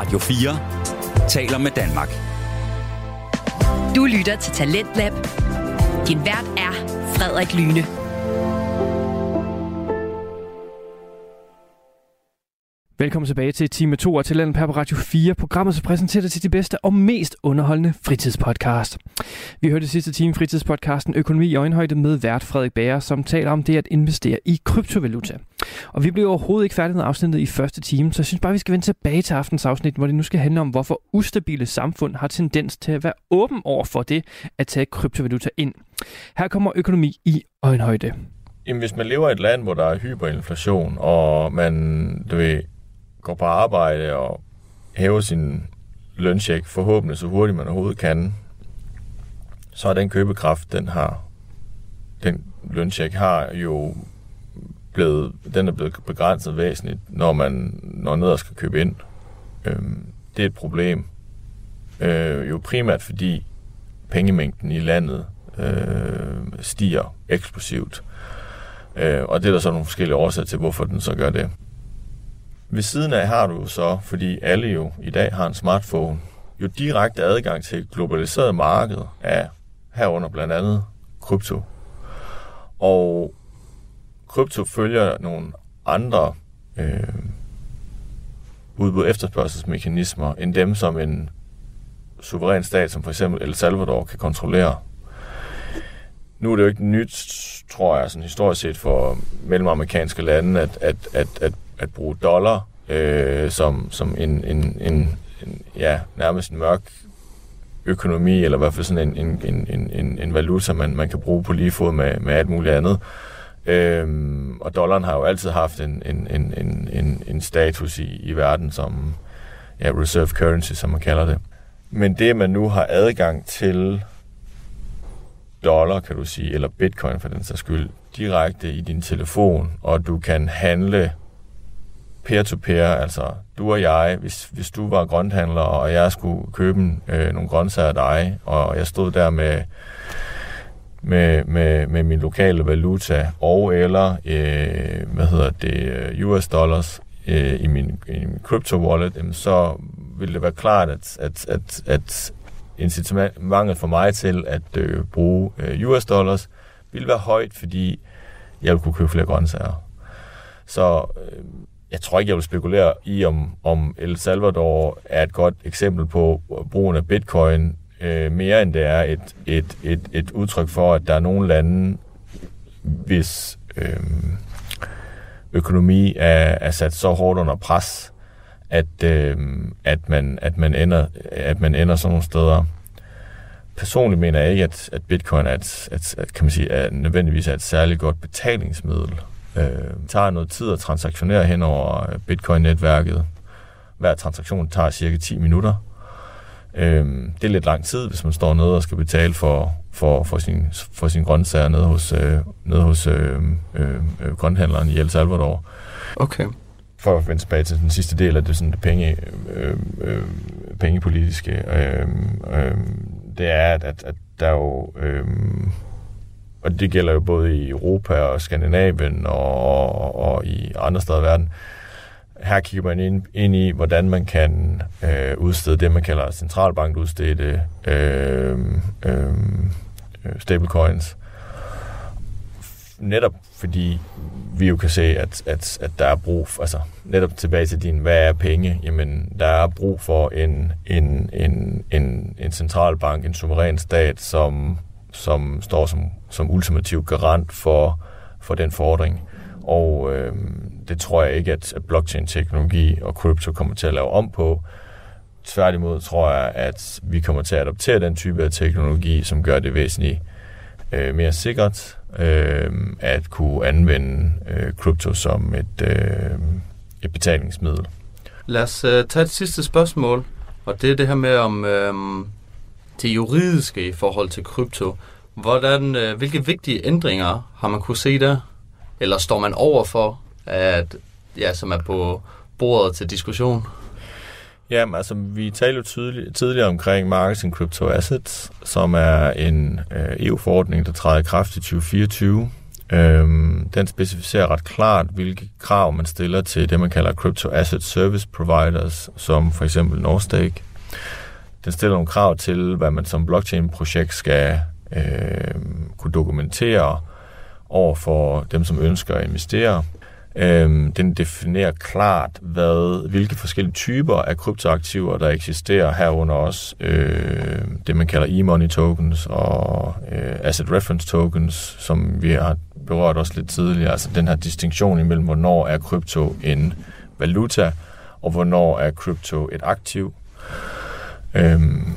Radio 4 taler med Danmark. Du lytter til Talentlab. Din vært er Frederik Lyne. Velkommen tilbage til time 2 af Talenten på Radio 4, programmet som præsenterer dig til de bedste og mest underholdende fritidspodcast. Vi hørte sidste time fritidspodcasten Økonomi i øjenhøjde med vært Frederik Bager, som taler om det at investere i kryptovaluta. Og vi blev overhovedet ikke færdige med afsnittet i første time, så jeg synes bare, vi skal vende tilbage til aftens afsnit, hvor det nu skal handle om, hvorfor ustabile samfund har tendens til at være åben over for det at tage kryptovaluta ind. Her kommer økonomi i øjenhøjde. Jamen, hvis man lever i et land, hvor der er hyperinflation, og man, du ved, går på arbejde og hæver sin lønsjek forhåbentlig så hurtigt man overhovedet kan, så er den købekraft, den har, den lønsjek har jo blevet, den er blevet begrænset væsentligt, når man når ned og skal købe ind. Øhm, det er et problem. Øh, jo primært fordi pengemængden i landet øh, stiger eksplosivt. Øh, og det er der så nogle forskellige årsager til, hvorfor den så gør det. Ved siden af har du så, fordi alle jo i dag har en smartphone, jo direkte adgang til et globaliseret marked af herunder blandt andet krypto. Og krypto følger nogle andre øh, udbud efterspørgselsmekanismer end dem, som en suveræn stat, som for eksempel El Salvador, kan kontrollere. Nu er det jo ikke nyt, tror jeg, sådan historisk set for mellemamerikanske lande, at, at, at, at at bruge dollar øh, som, som en, en, en, en, ja, nærmest en mørk økonomi, eller i hvert fald sådan en, en, en, en, en valuta, man, man kan bruge på lige fod med, med alt muligt andet. Øhm, og dollaren har jo altid haft en, en, en, en, en, en status i, i verden som ja, reserve currency, som man kalder det. Men det, man nu har adgang til dollar, kan du sige, eller bitcoin for den sags skyld, direkte i din telefon, og du kan handle peer-to-peer, altså du og jeg, hvis, hvis du var grønthandler, og jeg skulle købe øh, nogle grøntsager af dig, og jeg stod der med, med, med, med min lokale valuta, og eller, øh, hvad hedder det, øh, US dollars øh, i min, i min crypto wallet, jamen, så ville det være klart, at, at, at, at incitamentet for mig til at øh, bruge øh, US dollars ville være højt, fordi jeg ville kunne købe flere grøntsager. Så øh, jeg tror ikke, jeg vil spekulere i, om, om El Salvador er et godt eksempel på brugen af bitcoin, øh, mere end det er et, et, et, et udtryk for, at der er nogle lande, hvis øh, økonomi er, er sat så hårdt under pres, at, øh, at, man, at, man ender, at man ender sådan nogle steder. Personligt mener jeg ikke, at, at bitcoin er, et, at, at, kan man sige, er nødvendigvis er et særligt godt betalingsmiddel øh, tager noget tid at transaktionere hen over Bitcoin-netværket. Hver transaktion tager cirka 10 minutter. Øh, det er lidt lang tid, hvis man står nede og skal betale for, for, for, sin, for sin grøntsager nede hos, øh, nede hos øh, øh, øh, grønthandleren i El Salvador. Okay. For at vende tilbage til den sidste del af det, sådan det penge, øh, øh, pengepolitiske, øh, øh, det er, at, at, at der jo... Øh, og det gælder jo både i Europa og Skandinavien og, og, og i andre steder i verden. Her kigger man ind, ind i, hvordan man kan øh, udstede det, man kalder centralbankudstedte øh, øh, øh stablecoins. Netop fordi vi jo kan se, at, at, at der er brug for, altså netop tilbage til din, hvad er penge? Jamen, der er brug for en, en, en, en, en centralbank, en suveræn stat, som som står som, som ultimativ garant for, for den fordring. Og øh, det tror jeg ikke, at, blockchain-teknologi og krypto kommer til at lave om på. Tværtimod tror jeg, at vi kommer til at adoptere den type af teknologi, som gør det væsentligt øh, mere sikkert øh, at kunne anvende øh, krypto som et, øh, et betalingsmiddel. Lad os øh, tage et sidste spørgsmål, og det er det her med, om øh, det juridiske i forhold til krypto. Hvordan, øh, hvilke vigtige ændringer har man kunne se der? Eller står man over for, at, ja, som er på bordet til diskussion? Jamen, altså, vi talte jo tydeligt, tidligere omkring Marketing Crypto Assets, som er en øh, EU-forordning, der træder i kraft i 2024. Øhm, den specificerer ret klart, hvilke krav man stiller til det, man kalder Crypto Asset Service Providers, som for eksempel Norstake. Den stiller nogle krav til, hvad man som blockchain-projekt skal øh, kunne dokumentere over for dem, som ønsker at investere. Øhm, den definerer klart, hvad, hvilke forskellige typer af kryptoaktiver, der eksisterer herunder også øh, det, man kalder e-money tokens og øh, asset reference tokens, som vi har berørt også lidt tidligere. Altså den her distinktion imellem, hvornår er krypto en valuta, og hvornår er krypto et aktiv. Øhm,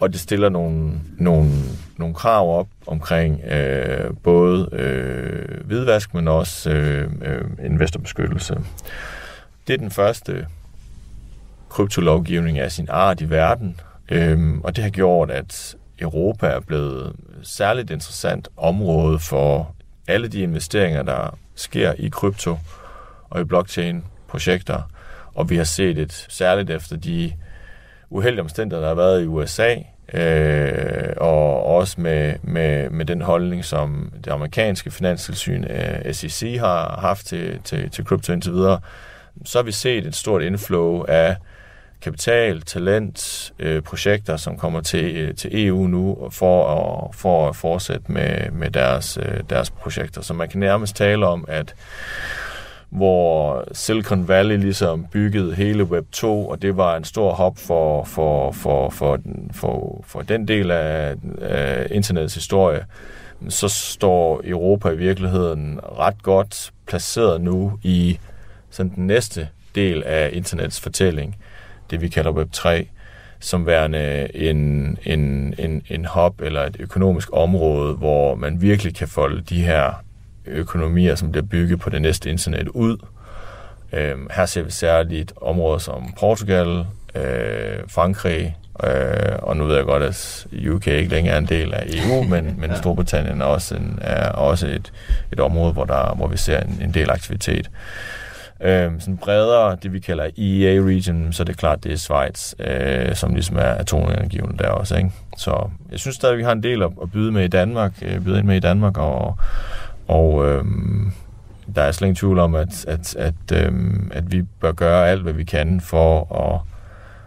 og det stiller nogle, nogle, nogle krav op omkring øh, både øh, hvidvask, men også øh, øh, investorbeskyttelse. Det er den første kryptolovgivning af sin art i verden, øh, og det har gjort, at Europa er blevet særligt interessant område for alle de investeringer, der sker i krypto og i blockchain-projekter. Og vi har set et særligt efter de uheldige omstændigheder, der har været i USA, øh, og også med, med, med den holdning, som det amerikanske finanstilsyn, øh, SEC, har haft til, til, til krypto indtil videre, så har vi set et stort inflow af kapital, talent, øh, projekter, som kommer til, øh, til EU nu for at, for at fortsætte med, med deres, øh, deres projekter. Så man kan nærmest tale om, at hvor Silicon Valley ligesom byggede hele Web 2, og det var en stor hop for, for, for, for, for, for den del af, af internets historie, så står Europa i virkeligheden ret godt placeret nu i sådan den næste del af internets fortælling, det vi kalder Web 3, som værende en, en, en, en hop eller et økonomisk område, hvor man virkelig kan folde de her økonomier, som bliver bygget på det næste internet ud. Øh, her ser vi særligt områder som Portugal, øh, Frankrig, øh, og nu ved jeg godt, at UK ikke længere er en del af EU, men, men Storbritannien er også, en, er også et, et område, hvor, der, hvor vi ser en, en del aktivitet. Øh, sådan bredere, det vi kalder EEA-region, så det er klart, det er Schweiz, øh, som ligesom er atomenergivende der også. Ikke? Så jeg synes stadig, vi har en del at, at byde med i Danmark, øh, byde ind med i Danmark, og, og øh, der er slet ingen tvivl om, at, at, at, øh, at vi bør gøre alt, hvad vi kan for at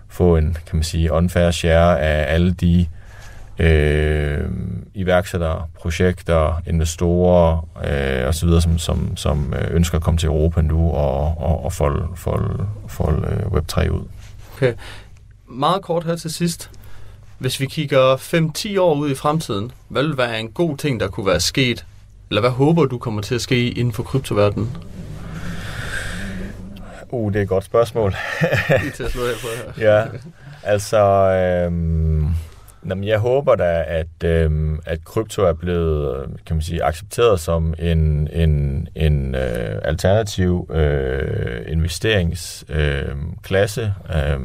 få en, kan man sige, unfair share af alle de øh, iværksættere, projekter, investorer øh, osv., som, som, som øh, ønsker at komme til Europa nu og, og, og folde, folde, folde øh, Web3 ud. Okay. Meget kort her til sidst. Hvis vi kigger 5-10 år ud i fremtiden, hvad vil være en god ting, der kunne være sket eller hvad håber du kommer til at ske inden for kryptoverdenen? Uh, det er et godt spørgsmål. Lige til at slå her på her. ja, altså... Øhm, jamen, jeg håber da, at, øhm, at krypto er blevet kan man sige, accepteret som en, en, en øh, alternativ øh, investeringsklasse. Øh, øh,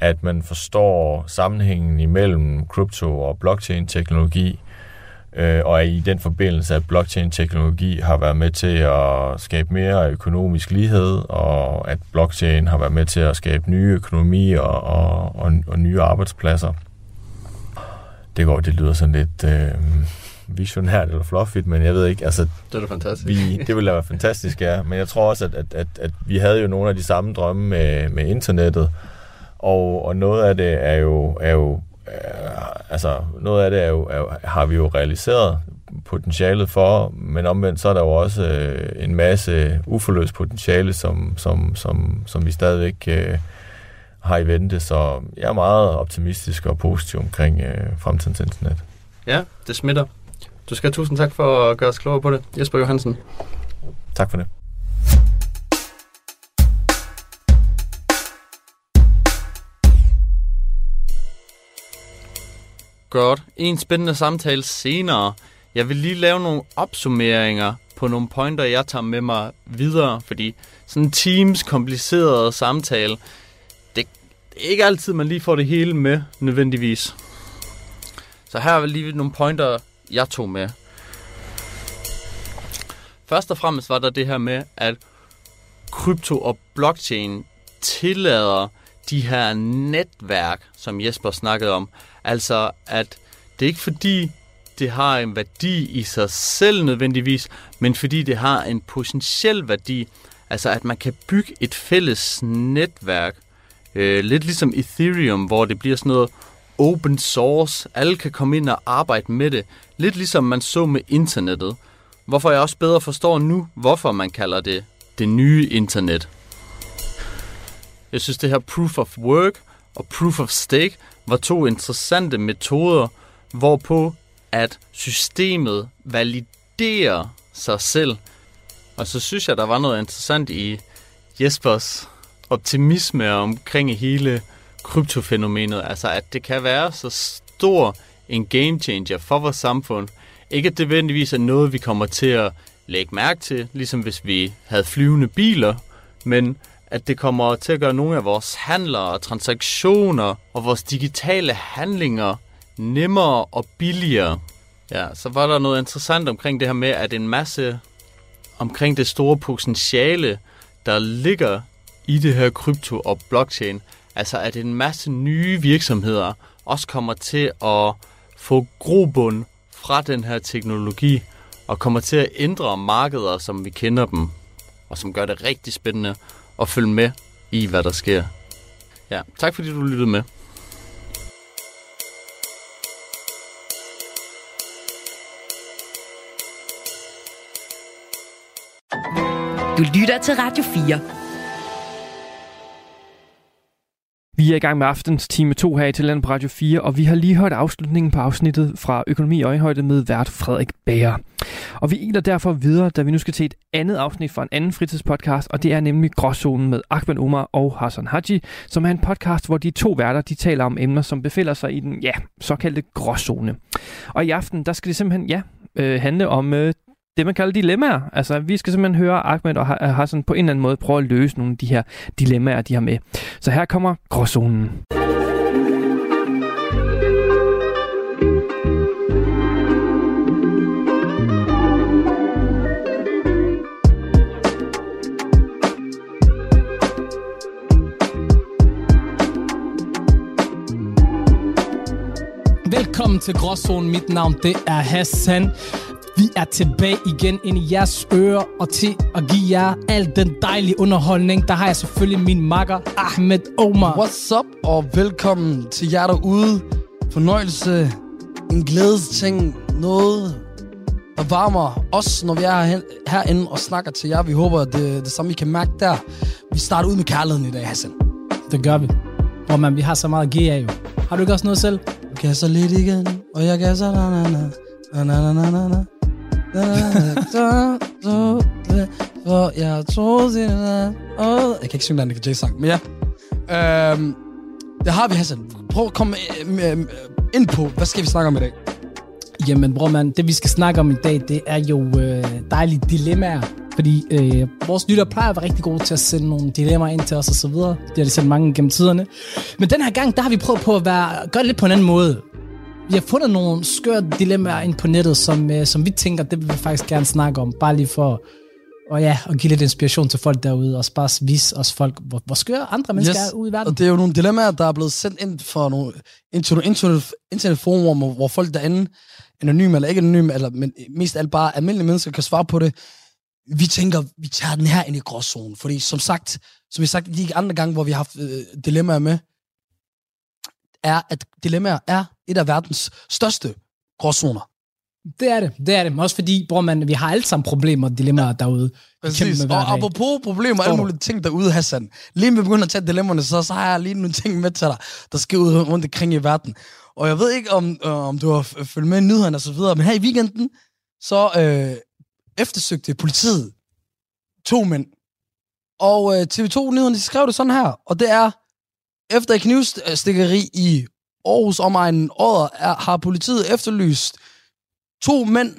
at man forstår sammenhængen imellem krypto og blockchain-teknologi, øh, og i den forbindelse, at blockchain-teknologi har været med til at skabe mere økonomisk lighed, og at blockchain har været med til at skabe nye økonomier og, og, og nye arbejdspladser. Det går, det lyder sådan lidt øh, visionært eller fluffy, men jeg ved ikke, altså... Det er da fantastisk. Vi, det ville være fantastisk, ja. Men jeg tror også, at, at, at, at vi havde jo nogle af de samme drømme med, med internettet, og, og noget af det er jo, er jo øh, altså noget af det er jo, er, har vi jo realiseret potentialet for, men omvendt så er der jo også øh, en masse uforløst potentiale, som, som, som, som vi stadigvæk øh, har i vente, så jeg er meget optimistisk og positiv omkring øh, fremtidens internet. Ja, det smitter. Du skal have tusind tak for at gøre os klogere på det. Jesper Johansen. Tak for det. Godt. En spændende samtale senere. Jeg vil lige lave nogle opsummeringer på nogle pointer, jeg tager med mig videre, fordi sådan en Teams komplicerede samtale, det er ikke altid, man lige får det hele med, nødvendigvis. Så her er lige nogle pointer, jeg tog med. Først og fremmest var der det her med, at krypto og blockchain tillader de her netværk, som Jesper snakkede om. Altså, at det er ikke fordi, det har en værdi i sig selv nødvendigvis, men fordi det har en potentiel værdi. Altså at man kan bygge et fælles netværk. Øh, lidt ligesom Ethereum, hvor det bliver sådan noget open source. Alle kan komme ind og arbejde med det. Lidt ligesom man så med internettet. Hvorfor jeg også bedre forstår nu, hvorfor man kalder det det nye internet. Jeg synes, det her proof of work og proof of stake var to interessante metoder, hvorpå at systemet validerer sig selv. Og så synes jeg, der var noget interessant i Jespers optimisme omkring hele kryptofænomenet. Altså, at det kan være så stor en game changer for vores samfund. Ikke at det nødvendigvis er noget, vi kommer til at lægge mærke til, ligesom hvis vi havde flyvende biler, men at det kommer til at gøre nogle af vores handler og transaktioner og vores digitale handlinger nemmere og billigere. Ja, så var der noget interessant omkring det her med, at en masse omkring det store potentiale, der ligger i det her krypto og blockchain, altså at en masse nye virksomheder også kommer til at få grobund fra den her teknologi og kommer til at ændre markeder, som vi kender dem, og som gør det rigtig spændende og følge med i, hvad der sker. Ja, tak fordi du lyttede med. Du lytter til Radio 4. Vi er i gang med aftens time 2 her i Tilland på Radio 4, og vi har lige hørt afslutningen på afsnittet fra Økonomi i Øjenhøjde med vært Frederik Bager. Og vi iler derfor videre, da vi nu skal til et andet afsnit fra en anden fritidspodcast, og det er nemlig Gråzonen med Ahmed Omar og Hassan Haji, som er en podcast, hvor de to værter de taler om emner, som befinder sig i den ja, såkaldte gråzone. Og i aften, der skal det simpelthen ja, øh, handle om øh, det, man kalder dilemmaer. Altså, vi skal simpelthen høre Ahmed og Hassan på en eller anden måde prøve at løse nogle af de her dilemmaer, de har med. Så her kommer gråzonen. Velkommen til Gråzonen. Mit navn det er Hassan. Vi er tilbage igen ind i jeres ører og til at give jer al den dejlige underholdning. Der har jeg selvfølgelig min makker Ahmed Omar. What's up, og velkommen til jer derude. Fornøjelse, en glædesting, noget, der varmer os, når vi er herinde og snakker til jer. Vi håber, at det, det samme, vi kan mærke der. Vi starter ud med kærligheden i dag, Hassan. Det gør vi. Hvor man, vi har så meget at give af jo. Har du ikke også noget selv? Du gasser lidt igen, og jeg gasser na na na. Na na na na na. For jeg troede, Jeg kan ikke synge den Nick Jay-sang, men ja. Øhm, det har vi, Hassan. Prøv at komme øh, øh, øh, ind på, hvad skal vi snakke om i dag? Jamen, bror mand, det vi skal snakke om i dag, det er jo øh, dejlige dilemmaer. Fordi øh, vores lytter plejer at være rigtig gode til at sende nogle dilemmaer ind til os og så videre. Det har de sendt mange gennem tiderne. Men den her gang, der har vi prøvet på at være, gøre det lidt på en anden måde. Vi har fundet nogle skøre dilemmaer ind på nettet, som, øh, som vi tænker, det vil vi faktisk gerne snakke om. Bare lige for og ja, og give lidt inspiration til folk derude, og bare vise os folk, hvor, hvor skøre andre mennesker yes. er ude i verden. Og det er jo nogle dilemmaer, der er blevet sendt ind for nogle internet, internet, internetforumer, hvor folk derinde, anonyme eller ikke anonyme, eller, men mest alt bare almindelige mennesker, kan svare på det. Vi tænker, vi tager den her ind i gråzonen, fordi som sagt, som vi sagt de andre gange, hvor vi har haft øh, dilemmaer med, er, at dilemmaer er et af verdens største gråzoner. Det er det, det er det. Også fordi, bror man, vi har alle sammen problemer og dilemmaer derude. Præcis, og apropos problemer og alle mulige ting derude, Hassan. Lige med begynder at tage dilemmaerne, så, så har jeg lige nogle ting med til dig, der skal ud rundt omkring i verden. Og jeg ved ikke, om, øh, om du har følt med i nyhederne og så videre, men her i weekenden, så øh, eftersøgte politiet to mænd. Og øh, TV2-nyhederne, de skrev det sådan her, og det er, efter et knivstikkeri i Aarhus omegnen året er, har politiet efterlyst to mænd,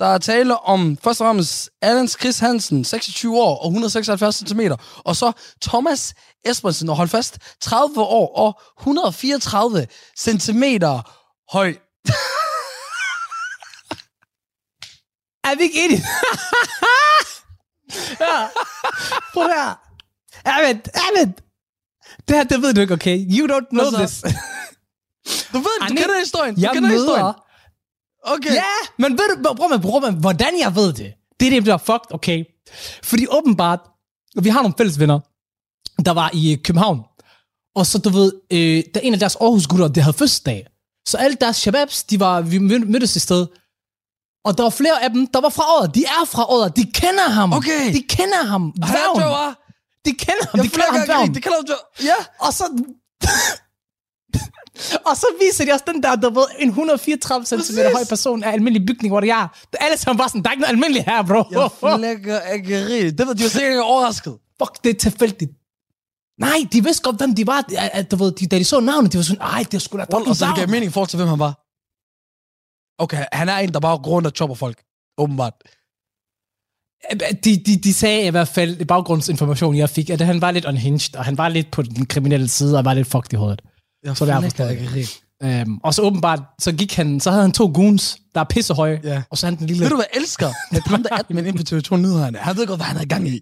der er tale om først og fremmest Alans Chris Hansen, 26 år og 176 cm, og så Thomas Espensen, og hold fast, 30 år og 134 cm høj. er vi ikke enige? ja. Prøv her. Ahmed, Ahmed. Det her, det ved du ikke, okay? You don't know this. du ved det, du kender historien. Du jeg kender møder, historien. Okay. Ja, men ved du, bror, man, bror, man, hvordan jeg ved det? Det er det, der er fucked, okay? Fordi åbenbart, vi har nogle fælles venner, der var i øh, København. Og så, du ved, øh, der er en af deres Aarhus gutter, der havde fødselsdag. Så alle deres shababs, de var, vi mød- mødtes et sted. Og der var flere af dem, der var fra året. De er fra året. De kender ham. Okay. De kender ham. Dværgen. De kender ham. Jeg de kender ham. flækker dværgen. ikke. Det kalder du Ja. Og så... og så viser de også den der, der ved, en 134 cm høj person af almindelig bygning, hvor det er. Alle sammen bare sådan, der er ikke noget almindeligt her, bro. Jeg flækker ikke rigtigt. Det var de var sikkert ikke overrasket. Fuck, det er tilfældigt. Nej, de vidste godt, hvem de var. Du ved, de, da de så navnet, de var sådan, ej, det er sgu da Og så det gav Dværgen." mening i forhold til, hvem han var. Okay, han er en, der bare går rundt og chopper folk. Åbenbart. De, de, de sagde i hvert fald, i baggrundsinformation, jeg fik, at han var lidt unhinged, og han var lidt på den kriminelle side, og var lidt fucked i hovedet. Jeg Så det er flækker forstået. ikke rigtigt. Um, og så åbenbart, så gik han, så havde han to goons, der er pissehøje, Ja. og så han den lille... Ved du hvad, jeg elsker, at ham der admin inde på TV2 Nyhederne, han ved godt, hvad han havde gang i.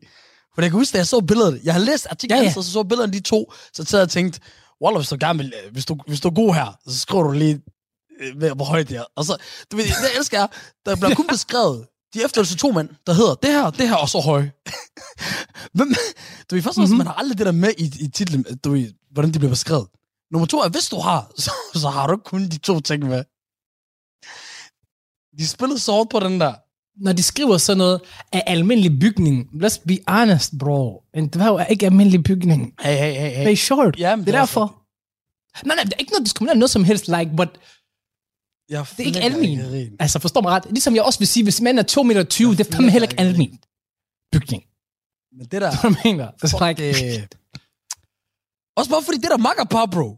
For jeg kan huske, da jeg så billedet, jeg har læst artiklen, Ja, ja, ja. så så billederne de to, så sad jeg og tænkte, Wallah, hvis du gerne vil, øh, hvis du, hvis du er god her, så skriver du lige, øh, hvor højt det er. Og så, du ved, det jeg elsker jeg, der bliver kun beskrevet, de efterfølgelse to mænd, der hedder det her, det her og så høje. Hvem, du ved, først og fremmest, man har aldrig det der med i, i titlen, du ved, hvordan de bliver beskrevet. Nummer to er, hvis du har, så, så har du kun de to ting med. De spillede så hårdt på den der. Når de skriver sådan noget af almindelig bygning, let's be honest, bro. En dværg er ikke almindelig bygning. Hey, hey, hey, hey. They short. Jamen, det det er derfor. Nej, nej, det er ikke noget diskriminerende, noget som helst, like, but Jeg det er ikke almen. Altså, forstår mig ret. Ligesom jeg også vil sige, hvis manden er 2 meter 20, det er fandme heller ikke almen bygning. Men det der... Hvad mener? Det er like, det. Også bare fordi det der makkerpar, bro.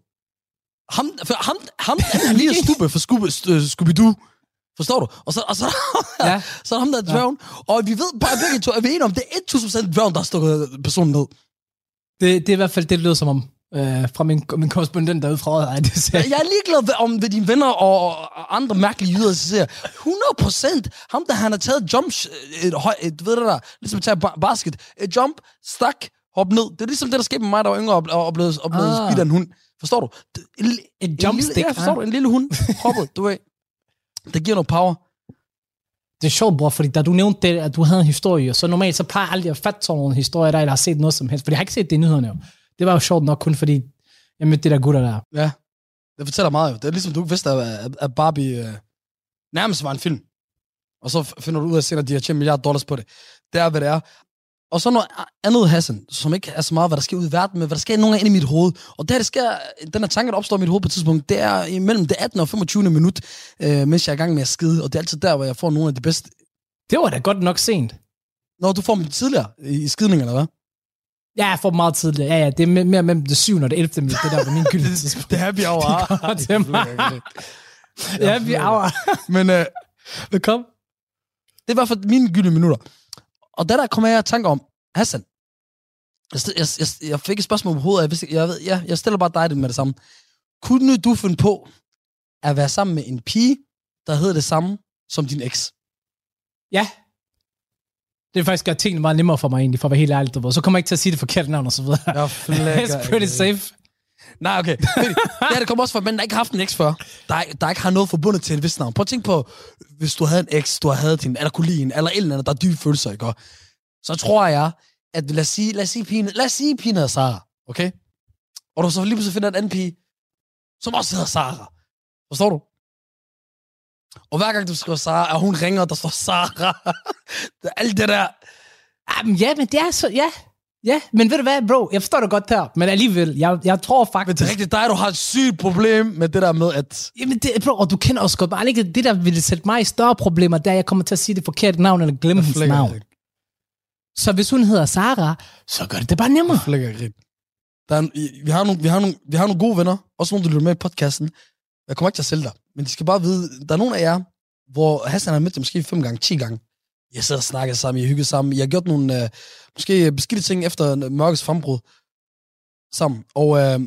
Ham, for ham, ham han lige stube for uh, Scooby-Doo. Forstår du? Og så, og så, Ja. så er der ham der er dværgen. Og vi ved bare begge to, er vi enige om, det er 1000% dværgen, der har stukket personen ned. det, det er i hvert fald det, det lyder som om. Øh, fra min, min korrespondent derude fra Odder. Det ser, Jeg er ligeglad om ved dine venner og, og andre mærkelige jyder, så siger 100% ham, der han har taget jump, øh, et, et, du ved det der, ligesom at tage ba- basket, et jump, stak, hop ned. Det er ligesom det, der skete med mig, der var yngre og, og, og blev, og blev Ah. ah. af en hund. Forstår du? En, Et en jumpstick, Lille, ja, forstår ah. du? En lille hund hoppede, du ved. Det giver noget power. det er sjovt, bror, fordi da du nævnte det, at du havde en historie, så normalt så plejer jeg aldrig at fatte sådan nogle historier, der eller har set noget som helst. Fordi jeg har ikke set det i nyhederne jo. Det var jo sjovt nok kun fordi, jeg mødte det der gutter der. Ja. Det fortæller meget jo. Det er ligesom, du ikke vidste, at, Barbie øh, nærmest var en film. Og så finder du ud af senere, at de har tjent milliarder dollars på det. Det er, hvad det er. Og så noget andet, Hassan, som ikke er så meget, hvad der sker ud i verden, men hvad der sker nogle gange inde i mit hoved. Og det her, det sker, den her tanke, der opstår i mit hoved på et tidspunkt, det er imellem det 18. og 25. minut, øh, mens jeg er i gang med at skide. Og det er altid der, hvor jeg får nogle af de bedste... Det var da godt nok sent. Når du får dem tidligere i, i skidningen, eller hvad? Ja, jeg får dem meget tidligt. Ja, ja, det er me- mere mellem det 7. og det 11. minut, det der var min gyldne tidspunkt. Det er happy hour. Det kommer til mig. Ja, vi er Men øh, Velkommen. Det er hvert fald mine gyldne minutter. Og der der kommer jeg i tanke om, Hassan, jeg, jeg, jeg, jeg fik et spørgsmål på hovedet, og jeg, vidste, jeg, ved, ja, jeg stiller bare dig det med det samme. Kunne du finde på at være sammen med en pige, der hedder det samme som din eks? Ja. Det er faktisk gør tingene meget nemmere for mig egentlig, for at være helt ærlig. du. Så kommer jeg ikke til at sige det forkerte navn og så videre. Jeg It's pretty safe. Nej, okay. Det her, det kommer også fra mænd, der ikke har haft en eks før. Der, der ikke har noget forbundet til et vist navn. Prøv at tænke på, hvis du havde en eks, du havde en, eller kunne lide en, eller et eller andet, der er dybe følelser, ikke? Så tror jeg, at lad os sige, lad os sige, pigen, lad os sige, pigen hedder Sara, okay? Og du så lige pludselig finder en anden pige, som også hedder Sara. Forstår du? Og hver gang du skriver Sara, og hun ringer, der står Sara. Det Alt det der. Jamen, ja, men det er så, ja. Ja, men ved du hvad, bro, jeg forstår det godt der, men alligevel, jeg, jeg tror Men faktisk... det er rigtigt dig, du har et sygt problem med det der med, at... Jamen, det, bro, og du kender også godt, men ikke det, der vil sætte mig i større problemer, der jeg kommer til at sige det forkerte navn, eller glemme hendes navn. ikke. Så hvis hun hedder Sara, så gør det det bare nemmere. flækker ikke. Der er, vi, har nogle, vi, har nogle, vi har nogle gode venner, også nogle, der lytter med i podcasten. Jeg kommer ikke til at sælge dig, men de skal bare vide, der er nogle af jer, hvor Hassan har mødt dem måske fem gange, 10 gange. Jeg sidder og snakker sammen, jeg hygger sammen, jeg har gjort nogle øh, måske beskidte ting efter mørkets frembrud sammen. Og øh,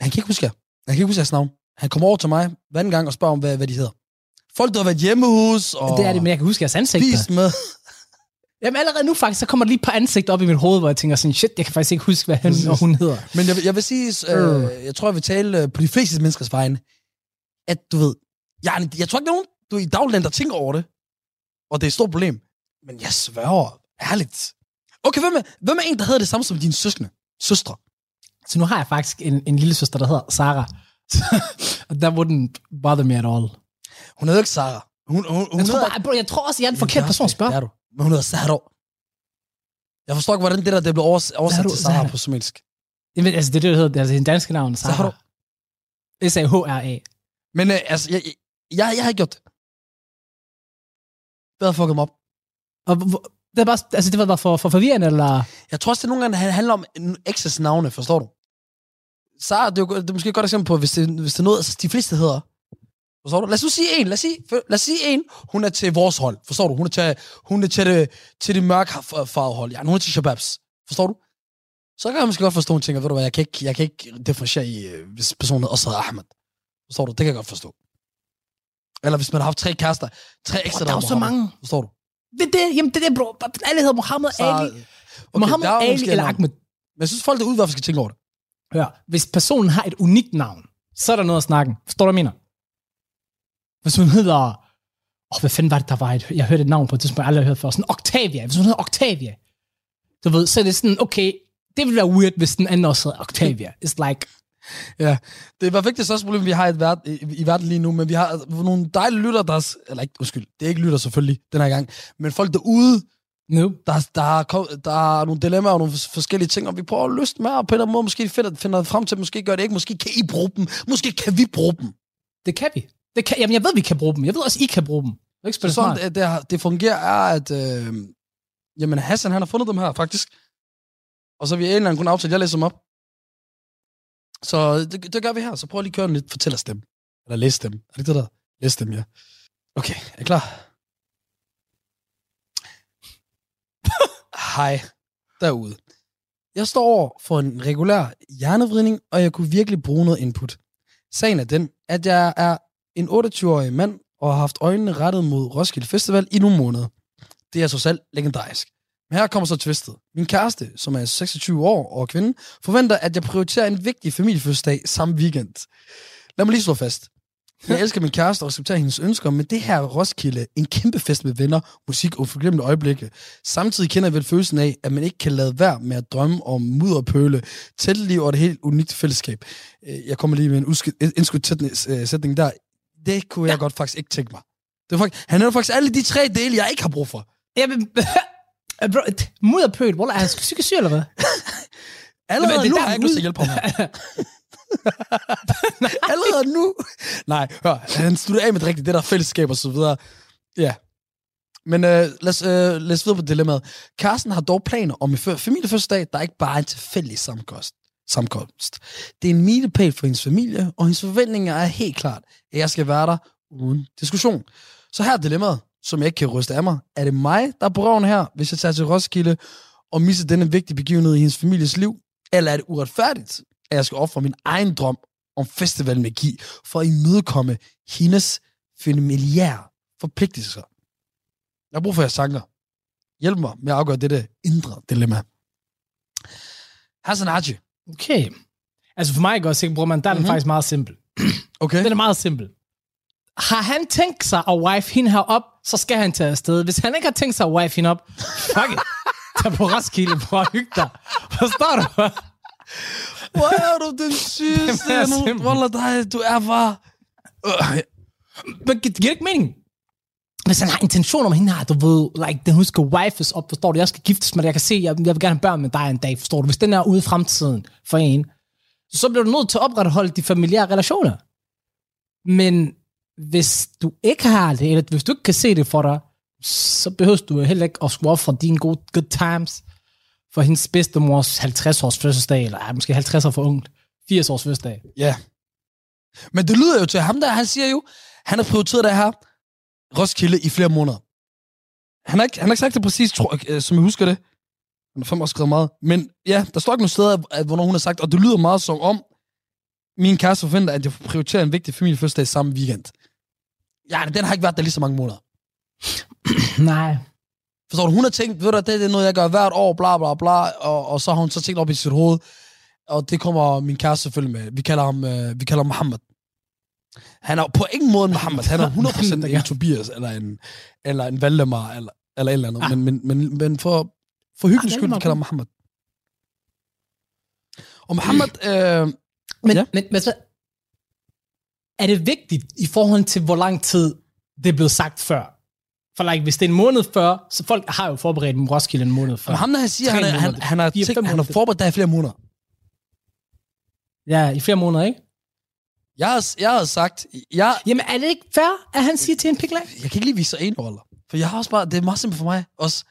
han kan ikke huske jer. Han kan ikke huske jeres navn. Han kommer over til mig hver anden gang og spørger om, hvad, hvad de hedder. Folk, der har været hjemmehus og Det er det, men jeg kan huske jeres ansigter. spist med. Jamen allerede nu faktisk, så kommer der lige et par ansigter op i mit hoved, hvor jeg tænker sådan, shit, jeg kan faktisk ikke huske, hvad han og hun hedder. Men jeg, vil- jeg vil sige, øh, jeg tror, jeg vil tale øh, på de fleste menneskers vegne, at du ved, Jeg, jeg tror ikke, nogen du, i dagligdagen, der tænker over det. Og det er et stort problem. Men jeg sværger, ærligt. Okay, hvem er, hvem er en, der hedder det samme som dine søskende? Søstre? Så nu har jeg faktisk en, en lille søster, der hedder Sara. Der wouldn't bother me at all. Hun hedder ikke Sara. Hun, hun, hun Jeg tror, bare, bro, jeg tror også, jeg er den forkerte person at spørge. er du. Men hun hedder Sara. Jeg forstår ikke, hvordan det der det blev overs- oversat til Sara på somalisk. Jamen, altså, det er det, der hedder, altså, hendes danske navn, Sara. S-A-H-R-A. Men øh, altså, jeg, jeg, jeg har ikke gjort det. Det havde fucket mig op. Og det var bare, altså, det var bare for, for forvirrende, eller? Jeg tror også, det nogle gange han- handler om ekses navne, forstår du? Sara, det er, jo, det er måske et godt eksempel på, hvis det, hvis det er noget, altså, de fleste hedder. Forstår du? Lad os nu sige en. Lad os sige, lad os sige en. Hun er til vores hold. Forstår du? Hun er til, hun er til det, til det mørkfarvede hold. Ja, hun er til Shababs. Forstår du? Så kan jeg måske godt forstå, at hun tænker, ved du hvad, jeg kan ikke, jeg kan ikke differentiere i, øh, hvis personen også hedder Ahmed. Forstår du? Det kan jeg godt forstå. Eller hvis man har haft tre kærester, tre ekstra, der er jo hedder så mange. Forstår du? Det er det, jamen, det er det, bro. Alle hedder Mohammed Så, Ali. okay, Mohammed der er Ali eller. Ahmed. Men jeg synes, folk derude i hvert fald skal tænke over det. Ja, hvis personen har et unikt navn, så er der noget at snakke. Forstår du, hvad jeg mener? Hvis hun hedder... Åh, oh, hvad fanden var det, der var et... Jeg hørte et navn på et tidspunkt, jeg aldrig har hørt før. Sådan Octavia. Hvis hun hedder Octavia. Du ved, så er det sådan, okay, det ville være weird, hvis den anden også hedder Octavia. It's like, Ja, det er i hvert fald ikke det største problem, vi har i, verd- i, i verden lige nu, men vi har altså nogle dejlige lytter, der er, eller ikke, undskyld, det er ikke lytter selvfølgelig, den her gang, men folk derude, no. der, der, er, der er nogle dilemmaer og nogle fors- forskellige ting, og vi prøver at løse dem her, og på en eller anden måde måske finder, finder frem til, måske gør det ikke, måske kan I bruge dem, måske kan vi bruge dem. Det kan vi. Det kan, jamen, jeg ved, vi kan bruge dem. Jeg ved også, I kan bruge dem. Det er ikke Så sådan, det, det, det fungerer er, at øh, jamen Hassan, han har fundet dem her, faktisk. Og så vi en eller anden kun aftalt, jeg læser dem op. Så det, det gør vi her. Så prøv lige at køre lidt. Fortæl os dem. Eller læs dem. Er det ikke det der? Læs dem, ja. Okay, er I klar? Hej, derude. Jeg står over for en regulær hjernevridning, og jeg kunne virkelig bruge noget input. Sagen er den, at jeg er en 28-årig mand, og har haft øjnene rettet mod Roskilde Festival i nogle måneder. Det er så selv legendarisk. Men her kommer så twistet. Min kæreste, som er 26 år og kvinde, forventer, at jeg prioriterer en vigtig familiefødselsdag samme weekend. Lad mig lige slå fast. Jeg elsker min kæreste og respekterer hendes ønsker, men det her er Roskilde, en kæmpe fest med venner, musik og forglemte øjeblikke. Samtidig kender jeg vel følelsen af, at man ikke kan lade være med at drømme om mudderpøle, tætteliv og et helt unikt fællesskab. Øh, Jeg kommer lige med en indskudt sætning- øh, sætning der. Det kunne jeg godt faktisk ikke tænke mig. Det var faktisk, han er faktisk alle de tre dele, jeg ikke har brug for. Jamen, bro, mudderpøl, hvor er han psykisk syg, eller hvad? Allerede Jamen, det nu er har jeg ikke lyst til at hjælpe ham. Allerede nu? Nej, hør, han studerer af med det rigtige, det der fællesskab og så videre. Ja. Men øh, lad, os, øh, lad os videre på dilemmaet. Carsten har dog planer om en fø- familiefødselsdag, der ikke bare er en tilfældig sammenkomst. sammenkomst. Det er en milepæl for hendes familie, og hendes forventninger er helt klart, at jeg skal være der uden diskussion. Så her er dilemmaet, som jeg ikke kan ryste af mig. Er det mig, der er røven her, hvis jeg tager til Roskilde og misser denne vigtige begivenhed i hendes families liv? Eller er det uretfærdigt, at jeg skal ofre min egen drøm om festivalmagi for at imødekomme hendes familiære forpligtelser? Jeg har brug for jeres tanker. Hjælp mig med at afgøre dette indre dilemma. Hassan Haji. Okay. Altså for mig, også, ikke, bror, man, der er den Mhm. faktisk meget simpel. Okay. Den er meget simpel. Har han tænkt sig at wife hende her op, så skal han tage afsted. Hvis han ikke har tænkt sig at wife hende op, fuck it. Tag på Roskilde for at hygge dig. Forstår du? Hvor er du den sygeste? Wallah, dig, du er bare... Men det giver ikke mening. Hvis han har intention om hende her, du ved, like, den hun skal wifes op, forstår du, jeg skal giftes med dig, jeg kan se, jeg, jeg vil gerne have børn med dig en dag, forstår du, hvis den er ude i fremtiden for en, så bliver du nødt til at opretholde de familiære relationer. Men hvis du ikke har det, eller hvis du ikke kan se det for dig, så behøver du heller ikke at skulle ofre dine gode good times for hendes bedstemors 50-års fødselsdag, eller ej, måske 50 år for ungt, 80 års fødselsdag. Ja. Men det lyder jo til ham der, han siger jo, han har prioriteret det her Roskilde i flere måneder. Han har ikke, han har ikke sagt det præcis, tror, jeg, øh, som jeg husker det. Han har fandme også skrevet meget. Men ja, der står ikke noget steder, at, hvornår hun har sagt, og det lyder meget som om, min kæreste forventer, at jeg prioriterer en vigtig familiefødselsdag samme weekend. Ja, den har ikke været der lige så mange måneder. Nej. Forstår du, hun har tænkt, ved du, det, det er noget, jeg gør hvert år, bla bla bla, og, og så har hun så tænkt op i sit hoved, og det kommer min kæreste selvfølgelig med. Vi kalder ham, øh, vi kalder ham Mohammed. Han er på ingen måde en Mohammed. Han er 100% en Tobias, eller en, eller en Valdemar, eller, eller et eller andet. Ah. Men, men, men, men for, for hyggens Ah, skyld, vi kalder ham Mohammed. Og Mohammed, øh, Men, ja. men, men så, er det vigtigt i forhold til, hvor lang tid det er blevet sagt før? For like, hvis det er en måned før, så folk har jo forberedt en Roskilde en måned før. men ham, der siger, han, er, han, han, har tænkt, han har forberedt dig i flere måneder. Ja, i flere måneder, ikke? Jeg har, jeg har sagt, jeg, Jamen, er det ikke fair, at han siger til en piklag? jeg kan ikke lige vise sig en roller. For jeg har også bare, det er meget simpelt for mig, også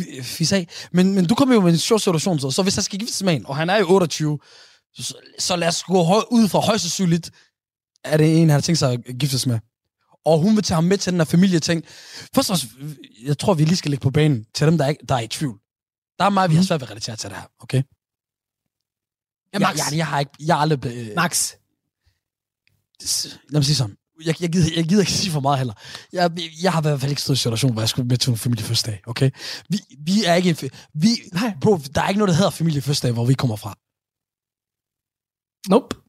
fi- fis af. Men, men du kommer jo med en sjov situation, så, så hvis han skal giftes med en, og han er jo 28, så, så lad os gå høj, ud fra højst sandsynligt, er det en, han har tænkt sig at giftes med. Og hun vil tage ham med til den her familieting. Først og jeg tror, vi lige skal lægge på banen til dem, der er, der er i tvivl. Der er meget, vi har svært ved at relatere til det her, okay? Ja, Max. Jeg, jeg, jeg har ikke, jeg har aldrig blevet, Max. lad mig sige sådan. Jeg, jeg, gider, jeg gider ikke sige for meget heller. Jeg, jeg har i hvert fald ikke stået i en situation, hvor jeg skulle med til en familiefødselsdag, okay? Vi, vi er ikke en... Vi, Nej. bro, der er ikke noget, der hedder familiefødselsdag, hvor vi kommer fra. Nope.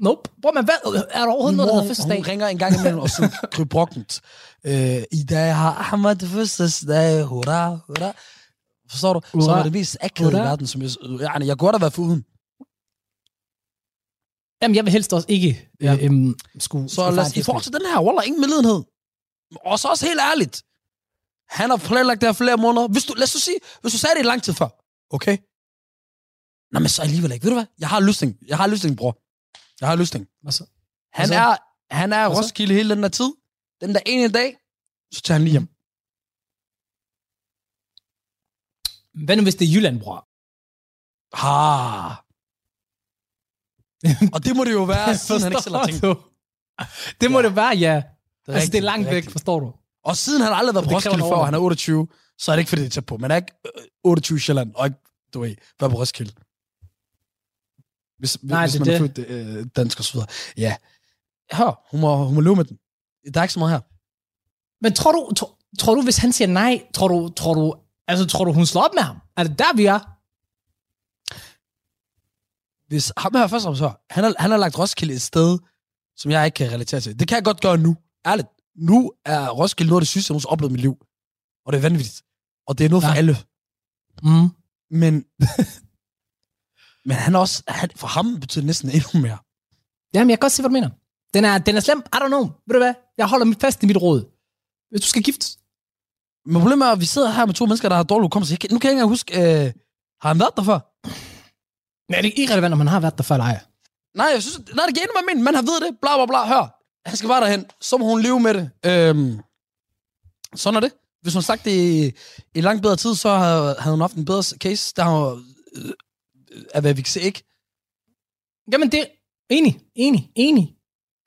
Nope. Bror, men hvad? Er der overhovedet noget, der hedder fødselsdag? Hun ringer en gang imellem og så krybrokkent. Øh, I dag har Ahmad fødselsdag. Hurra, hurra. Forstår du? Så Hurra. var det mest akavede i verden, som jeg... Jeg, jeg kunne have været foruden. Jamen, jeg vil helst også ikke Ja. ja. øhm, skulle... Så lad os, i forhold til den her, Wallah, ingen medlidenhed. Og så også helt ærligt. Han har planlagt det her flere måneder. Hvis du, lad os sige, hvis du sagde det i lang tid før, okay? Nå, men så alligevel ikke. Ved du hvad? Jeg har løsning. Jeg har løsning, bror. Jeg har løsning. Hvad så? Han Hvad så? er, han er Hvad så? Roskilde hele den der tid. Den der ene dag, så tager han lige hjem. Hvad nu, hvis det er Jylland, bror? Ha. Og det må det jo være, siden han ikke selv har tænkt. du? Det må Ja. det være, ja. Det altså, det er rigtigt, langt det er væk, rigtigt. forstår du? Og siden han aldrig har været på Roskilde før, han er overgang. 28, så er det ikke, fordi det er tæt på. Man er ikke øh, 28 i Sjælland, og ikke, du ved, være på Roskilde. Hvis, Nej, hvis det man er født øh, dansk og så videre. Ja. Hør, hun må, hun må leve med den. Der er ikke så meget her. Men tror du, tror, tror du, hvis han siger nej, tror du, tror du, altså, tror du, hun slår op med ham? Er det der, vi er? Hvis ham her først og hør, han har, han har lagt Roskilde et sted, som jeg ikke kan relatere til. Det kan jeg godt gøre nu. Ærligt. Nu er Roskilde noget af det sygeste, jeg nogensinde har oplevet i mit liv. Og det er vanvittigt. Og det er noget for Ja. alle. Mm. Men, men han også, han, for ham betyder det næsten endnu mere. Jamen, jeg kan godt se, hvad du mener. Den er, den er slem. I don't know. Ved du hvad? Jeg holder mit fast i mit råd. Hvis du skal giftes. Men problemet er, at vi sidder her med to mennesker, der har dårlig hukommelse. Nu kan jeg ikke engang huske, øh, har han været der før? Nej, det er irrelevant, om man har været der før eller ej. Nej, jeg synes, nej, det giver endnu mening. Man har ved det. Bla, bla, bla. Hør. Han skal bare derhen. Så må hun leve med det. Øhm, sådan er det. Hvis hun har sagt det i, i langt bedre tid, så havde, havde hun haft en bedre case. Der har øh, af hvad vi kan se, ikke? Jamen, det er enig, enig, enig.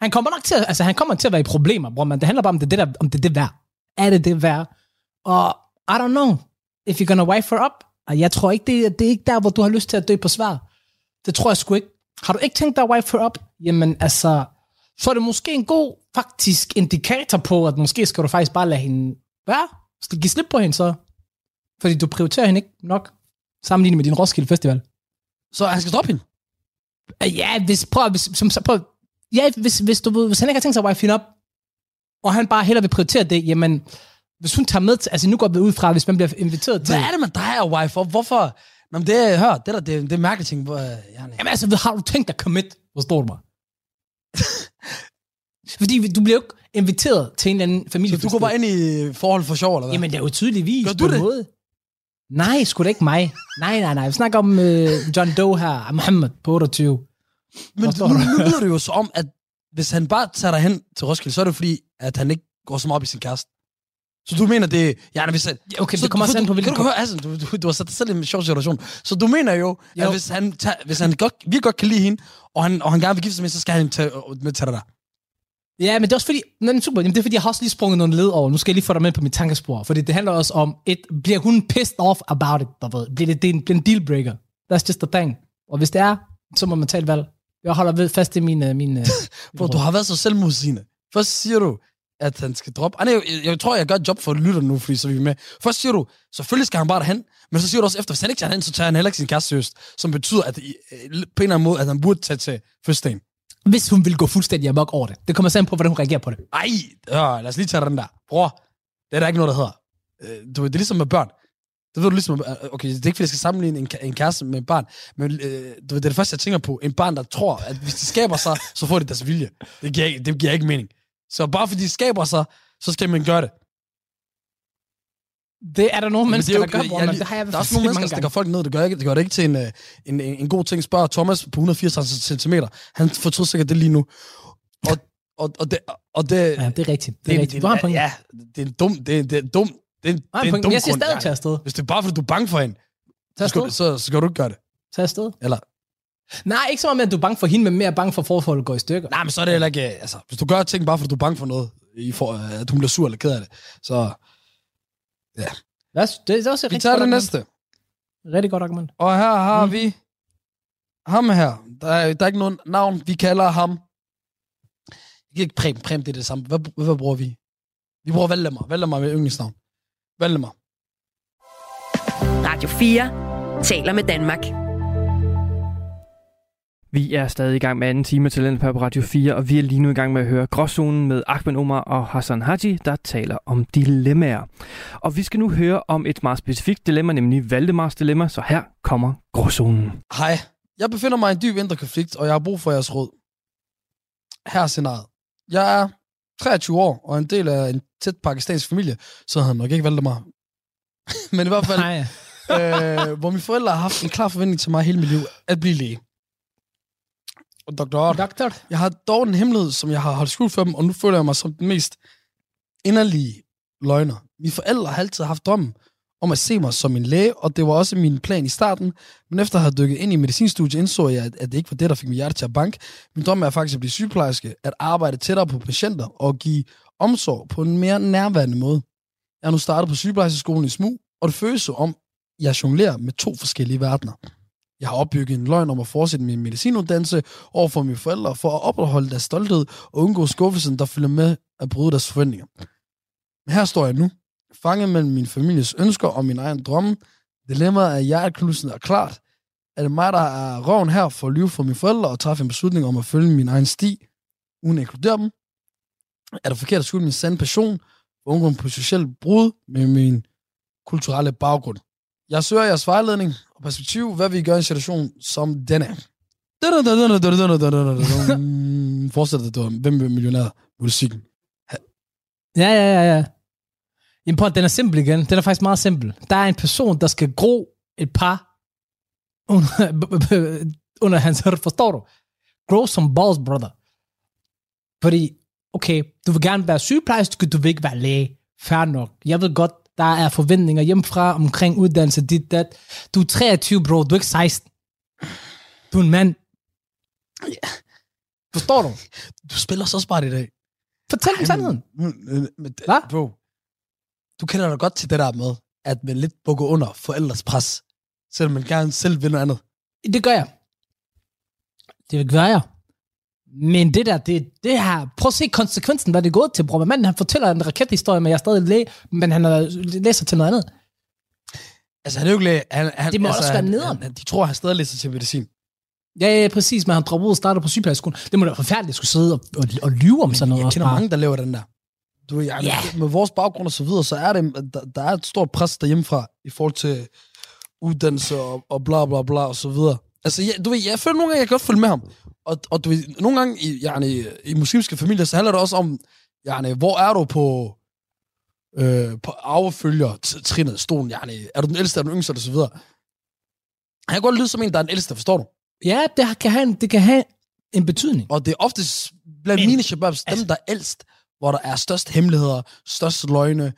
Han kommer nok til at, altså, han kommer til at være i problemer, bror, men det handler bare om det, det der, om det er det værd. Er det det værd? Og I don't know, if you're gonna wife her up, og jeg tror ikke, det, er- det er ikke der, hvor du har lyst til at dø på svar. Det tror jeg sgu ikke. Har du ikke tænkt dig at wife her up? Jamen, altså, så er det måske en god, faktisk, indikator på, at måske skal du faktisk bare lade hende være. Skal give slip på hende så. Fordi du prioriterer hende ikke nok, sammenlignet med din Roskilde Festival. Så han skal droppe hende. Øh, Ja, hvis, prøv, hvis, som, prøv, ja, hvis, hvis, du, ved- hvis han ikke har tænkt sig at wife hende op, og han bare hellere vil prioritere det, jamen, hvis hun tager med til, altså nu går vi ud fra, hvis man bliver inviteret til, Hvad er det med dig og wife? Og hvorfor? Nå, men det, hør, det der, det, det er mærkeligt ting. Hvor, øh, ja, jamen altså, har du tænkt dig commit, forstår du mig? Fordi du bliver jo ikke inviteret til en eller anden familie. så du går bare ind i forhold for sjov, eller hvad? Jamen, det er jo tydeligvis Gør på du en det? måde. Nej, sgu da ikke mig. Nej, nej, nej. Vi snakker om øh, John Doe her, Mohammed på 28. Men nu, nu lyder det jo så om, at hvis han bare tager dig hen til Roskilde, så er det fordi, at han ikke går så meget op i sin kæreste. Så du mener det... Ja, hvis han, Ja, okay, så, det kommer også an på, Kan hvilken... du høre, altså, du, du, du har sat dig selv i en sjov situation. Så du mener jo, Jo. at hvis han, tager, hvis han godt, virkelig godt kan lide hende, og han, og han gerne vil gifte sig med, så skal han tage, med til dig der. Ja, men det er også fordi, nej, super, jamen det er fordi, jeg har også lige sprunget nogle led over. Nu skal jeg lige få dig med på mit tankespor. Fordi det handler også om, et, bliver hun pissed off about it, der ved. Bliver det, det er en, bliver en dealbreaker. That's just the thing. Og hvis det er, så må man tage et valg. Jeg holder ved fast i min... øh, min, øh, Bro, du har været så selvmodsigende. Først siger du, at han skal droppe... Ah, nej, jeg, jeg, tror, jeg gør et job for lytterne nu, fordi så er vi med. Først siger du, selvfølgelig skal han bare derhen, men så siger du også efter, hvis han ikke tager hen, så tager han heller ikke sin kæreste seriøst, som betyder, at på en eller anden måde, at han burde tage til fødselsdagen. Hvis hun vil gå fuldstændig amok over det. Det kommer sammen på, hvordan hun reagerer på det. Ej, øh, lad os lige tage den der. Bror, det er der ikke noget, der hedder. Øh, Du det er ligesom med børn. Det ved du ligesom, øh, okay, det er ikke, fordi jeg skal sammenligne en, en kæreste med et barn, men øh, du ved, det er det første, jeg tænker på. En barn, der tror, at hvis de skaber sig, så får de deres vilje. Det giver, ikke- det giver ikke mening. Så bare fordi de skaber sig, så skal man gøre det. Det er der nogle Men mennesker, det er der gør, jeg- men det har jeg Der er også nogle mennesker, der stikker folk ned. Det gør, ikke, det gør det ikke til en, øh, en, en, en god ting. Spørg Thomas på 180 cm. Han fortryder sikkert det lige nu. Og, og, og, det, og det, Ja, det er rigtigt. Det er rigtigt. Du har en point. Ja, det er en dum, det er, det er en dum, det er, en- det er en en dum jeg siger stadig tage afsted. Hvis det er bare, fordi du er bange for hende, så skal, så, så skal du ikke gøre det. Tag afsted. Eller, Nej, ikke så meget at du er bange for hende, men mere bange for, at forholdet går i stykker. nej, men så er det heller ikke... øh, Altså, hvis du gør ting bare, fordi du er bange for noget, i for, at hun bliver sur eller ked af det, så Lad os- Det er også et vi rigtig tager godt det argument. næste. Rigtig godt argument. Og her har Mm. vi ham her. Der er, der er ikke nogen navn. Vi kalder ham... Vi kan ikke Prem. Prem, det er det samme. Hvad, hvad, hvad bruger vi? Vi bruger Valdemar. Valdemar med yndlingsnavn. Valdemar. Radio 4 taler med Danmark. Vi er stadig i gang med anden time til på Radio 4, og vi er lige nu i gang med at høre Gråzonen med Ahmed Omar og Hassan Haji, der taler om dilemmaer. Og vi skal nu høre om et meget specifikt dilemma, nemlig Valdemars dilemma, så her kommer Gråzonen. Hej. Jeg befinder mig i en dyb indre konflikt, og jeg har brug for jeres råd. Her er scenariet. Jeg er 23 år, og en del af en tæt pakistansk familie, så havde han nok ikke Valdemar. Men i hvert fald, Nej, øh, hvor mine forældre har haft en klar forventning til mig hele mit liv, at blive læge. Odd, doktor. jeg har dog en hemmelighed, som jeg har holdt skjult for dem, og nu føler jeg mig som den mest inderlige løgner. Mine forældre har altid haft drømmen om at se mig som en læge, og det var også min plan i starten. Men efter at have dykket ind i medicinstudiet, indså jeg, at det ikke var det, der fik mit hjerte til at banke. Min drøm er faktisk at blive sygeplejerske, at arbejde tættere på patienter og give omsorg på en mere nærværende måde. Jeg er nu startet på sygeplejerskeskolen i Smug, og det føles som om, jeg jonglerer med to forskellige verdener. Jeg har opbygget en løgn om at fortsætte min medicinuddannelse over for mine forældre, for at opretholde deres stolthed og undgå skuffelsen, der følger med at bryde deres forventninger. Men her står jeg nu, fanget mellem min families ønsker og min egen drømme. Dilemmaet er hjerteknusende er klart. Er det mig, der er røven her for at lyve for mine forældre og træffe en beslutning om at følge min egen sti, uden at inkludere dem? Er det forkert at skjule min sande passion for at undgå en potentiel brud med min kulturelle baggrund? Jeg søger jeres vejledning perspektiv, hvad vi gør i en situation som denne. Forestil dig, du hvem vil millionær musikken. Ja, ja, ja, ja. Jamen prøv, den er simpel igen. Den er faktisk meget simpel. Der er en person, der skal gro et par under, under hans hætte, forstår du? Grow some balls, brother. Fordi, okay, du vil gerne være sygeplejerske, du vil ikke være læge. Fair nok. Jeg ved godt, der er forventninger hjemmefra omkring uddannelse, dit, dat. Du er 23, bro, du er ikke 16. Du er en mand. Forstår du? Du spiller så smart i dag. Fortæl dem sandheden. Hvad? Bro, du kender dig godt til det der med, at man lidt bukker under forældres pres, selvom man gerne selv vil noget andet. Det gør jeg. Det gør jeg. Men det der, det, det her, prøv at se konsekvensen, hvad det er gået til, bror. Manden, han fortæller en rakethistorie, men jeg er stadig læge, men han er, læser til noget andet. Altså, han er jo ikke læge. Han, han, Det må altså, også være han, nederen. han, De tror, han stadig læser til medicin. Ja, ja, præcis, men han dropper ud og starter på sygeplejeskolen. Det må da være forfærdeligt at skulle sidde og, og, og lyve om sådan noget. Jeg også kender bare. mange, der laver den der. Du, ved, jeg, Ja. Med vores baggrund og så videre, så er det, der, der er et stort pres derhjemmefra i forhold til uddannelse og, og bla bla bla og så videre. Altså, jeg, du ved, jeg føler nogle gange, jeg kan godt følge med ham. Og, og du ved, nogle gange i, yani, i muslimske familier, så handler det også om, yani, hvor er du på, øh, på arvefølger trinnet, stolen, yani, er du den ældste, er du den yngste, og så videre. Han kan godt lyde som en, der er den ældste, forstår du? Ja, det kan, have, en- det kan have en betydning. Og det er oftest blandt Men, mine shababs, dem altså- der er ældst, hvor der er størst hemmeligheder, størst løgne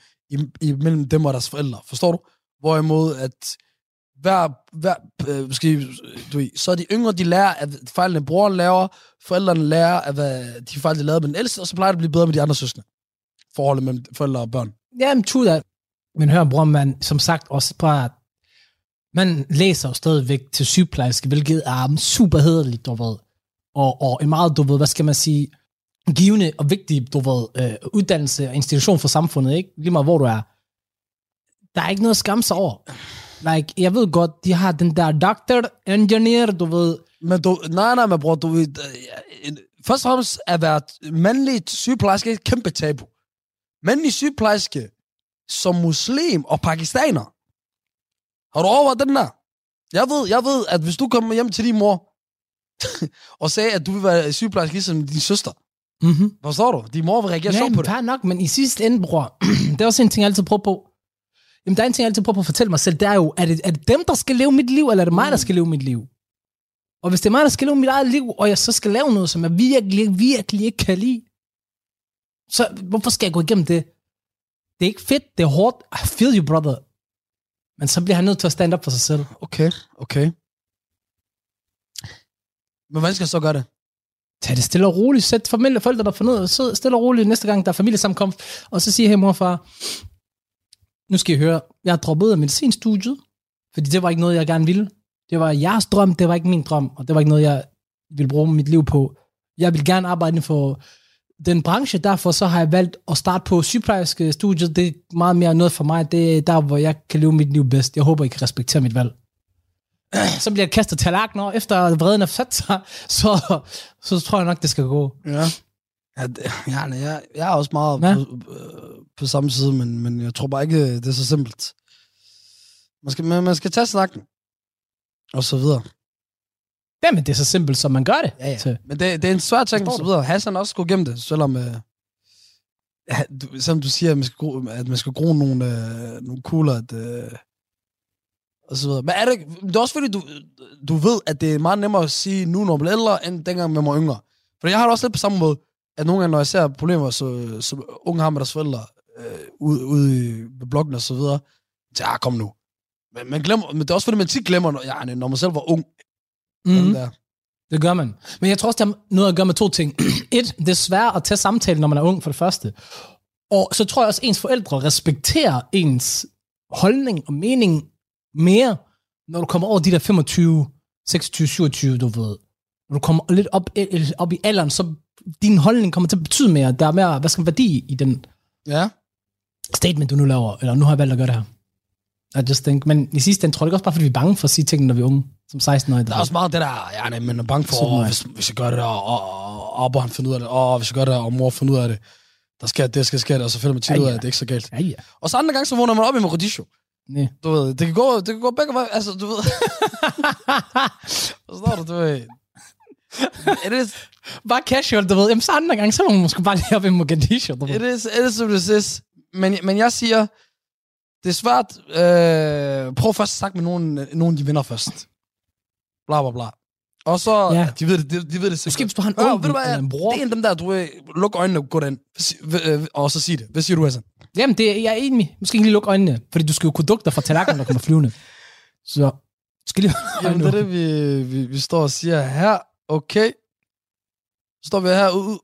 imellem dem og deres forældre. Forstår du? Hvorimod at hver, hver øh, måske, du ved, så er de yngre, de lærer, at fejlene broren laver, forældrene lærer, at hvad de fejl, de lavede med den ældste, og så plejer det at blive bedre med de andre søskende. Forholdet mellem forældre og børn. Jamen, true that. Men hør, bror, man, som sagt også bare, man læser jo stadigvæk til sygeplejerske, hvilket er super hederligt, du ved. Og, og en meget, du ved, hvad skal man sige, givende og vigtig, du ved, øh, uddannelse og institution for samfundet, ikke? Lige meget hvor du er. Der er ikke noget at skamme sig over. Like, jeg ved godt, de har den der doctor, engineer, du ved, Men du, nej, nej, men bror, du ved, øh, først og fremmest at være mandlig sygeplejerske et kæmpe tabu. Mandlig sygeplejerske som muslim og pakistaner. Har du overvejet den der? Jeg ved, jeg ved, at hvis du kommer hjem til din mor, og sagde, at du vil være sygeplejerske ligesom din søster, Mm-hmm. forstår du? Din mor vil reagere Ja, sjovt på det. fair nok, men i sidste ende, bror, det er også en ting, jeg altid prøver på. Jamen, der er en ting, jeg altid prøver at fortælle mig selv, det er jo, er det, er det dem, der skal leve mit liv, eller er det mig, der skal leve mit liv? Og hvis det er mig, der skal leve mit eget liv, og jeg så skal lave noget, som jeg virkelig, virkelig ikke kan lide, så hvorfor skal jeg gå igennem det? Det er ikke fedt, det er hårdt. I feel you, brother. Men så bliver han nødt til at stand up for sig selv. Okay, okay. Men hvordan skal jeg så gøre det? Tag det stille og roligt. Sæt familie forældre, der får noget. Så stille og roligt næste gang, der er familiesammenkomst. Og så siger hey mor og far, nu skal I høre, jeg har droppet ud af medicinstudiet, fordi det var ikke noget, jeg gerne ville. Det var jeres drøm, det var ikke min drøm, og det var ikke noget, jeg ville bruge mit liv på. Jeg vil gerne arbejde inden for den branche, derfor så har jeg valgt at starte på sygeplejerske studiet. Det er meget mere noget for mig. Det er der, hvor jeg kan leve mit liv bedst. Jeg håber, I kan respektere mit valg. Så bliver jeg kastet tallerkener, efter vreden er sat sig, så, så tror jeg nok, det skal gå. Ja. Ja, det, ja jeg, jeg er også meget Ja. på, øh, på samme side, men, men jeg tror bare ikke, det er så simpelt. Man skal, man, man skal tage snakken. Og så videre. Jamen, det er så simpelt, som man gør det. Ja, ja. Til. Men det, det er en svær ting, og så videre. Hassan også skulle gennem det, selvom... Øh, ja, du, selvom du siger, at man skal gro, at man skal gro nogle, øh, nogle kugler, at, øh, og så videre. Men er det, det er også fordi, du, du ved, at det er meget nemmere at sige nu, når man bliver ældre, end dengang man var yngre. For jeg har det også lidt på samme måde, at nogle gange, når jeg ser problemer, så, så unge har med deres forældre, øh, ude, ude i ved blokken og så videre, så ja, kom nu. Men, man glemmer, men det er også fordi, man tit glemmer, når, ja, når man selv var ung. Mm. Der. Det gør man. Men jeg tror også, det har noget at gøre med to ting. Et, det er svært at tage samtalen, når man er ung, for det første. Og så tror jeg også, at ens forældre respekterer ens holdning og mening mere, når du kommer over de der 25, 26, 27, du ved. Når du kommer lidt op, op i alderen, så din holdning kommer til at betyde mere. Der er mere, hvad skal man, værdi i den Ja. statement, du nu laver. Eller nu har jeg valgt at gøre det her. I just think. Men i sidste ende tror jeg ikke også bare, fordi vi er bange for at sige tingene, når vi er unge. Som 16-årige. Der er også meget det der, ja, nej, man er bange for, åh, hvis, hvis jeg gør det der, og, og han finder ud af det, og hvis jeg gør det der, og mor finder ud af det, der sker det, skal ske det, og så finder man tit Ja, ud af, ja. at det er ikke så galt. Ja, ja. Og så andre gange, så vågner man op i Mogadishu. Nej. Du ved, det kan gå, det kan gå begge veje, altså, du ved. Forstår du, du ved. It is, bare casual, du ved. Jamen, så andre gange, så må man måske bare lige op i Mogadishu, du ved. it is, it is what it is. Men, men jeg siger, det er svært, øh, prøv først at snakke med nogen, nogen de vinder først. Bla, bla, bla. Og så, Ja. de ved det, de, de ved det sikkert. Måske hvis du har en onkel ved du hvad, eller en bror. det er en af dem der, du ved, luk øjnene og gå den. Og så sig det. Hvad siger du, Hassan? Jamen, det, er- jeg er enig. Måske ikke lige lukke øjnene, fordi du skal jo kunne dugte dig fra tallerkenen, der kommer flyvende. Så skal lige Jamen, det er det, vi, vi, vi står og siger her. Okay. Så står vi her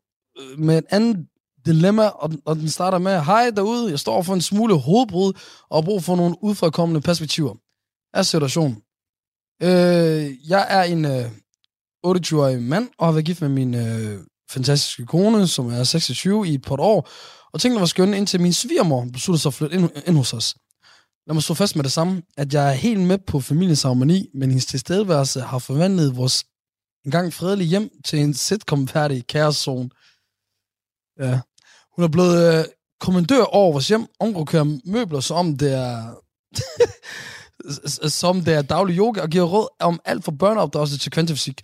med et andet dilemma, og, den- og den starter med, hej derude, jeg står for en smule hovedbrud, og har brug for nogle udfrakommende perspektiver. Er situationen. Øh, jeg er en øh, 28-årig mand, og har været gift med min øh, fantastiske kone, som er 26 i et par år, og tingene var skønne, indtil min svigermor besluttede sig at flytte ind, ind hos os. Lad mig slå fast med det samme, at jeg er helt med på familiens harmoni, men hendes tilstedeværelse har forvandlet vores engang fredelig hjem til en sitcom-færdig kaoszone. Ja. Hun er blevet øh, kommandør over vores hjem, omgrupperer møbler, som om det er... som det er daglig yoga, og giver råd om alt fra børneopdragelse til kvantefysik.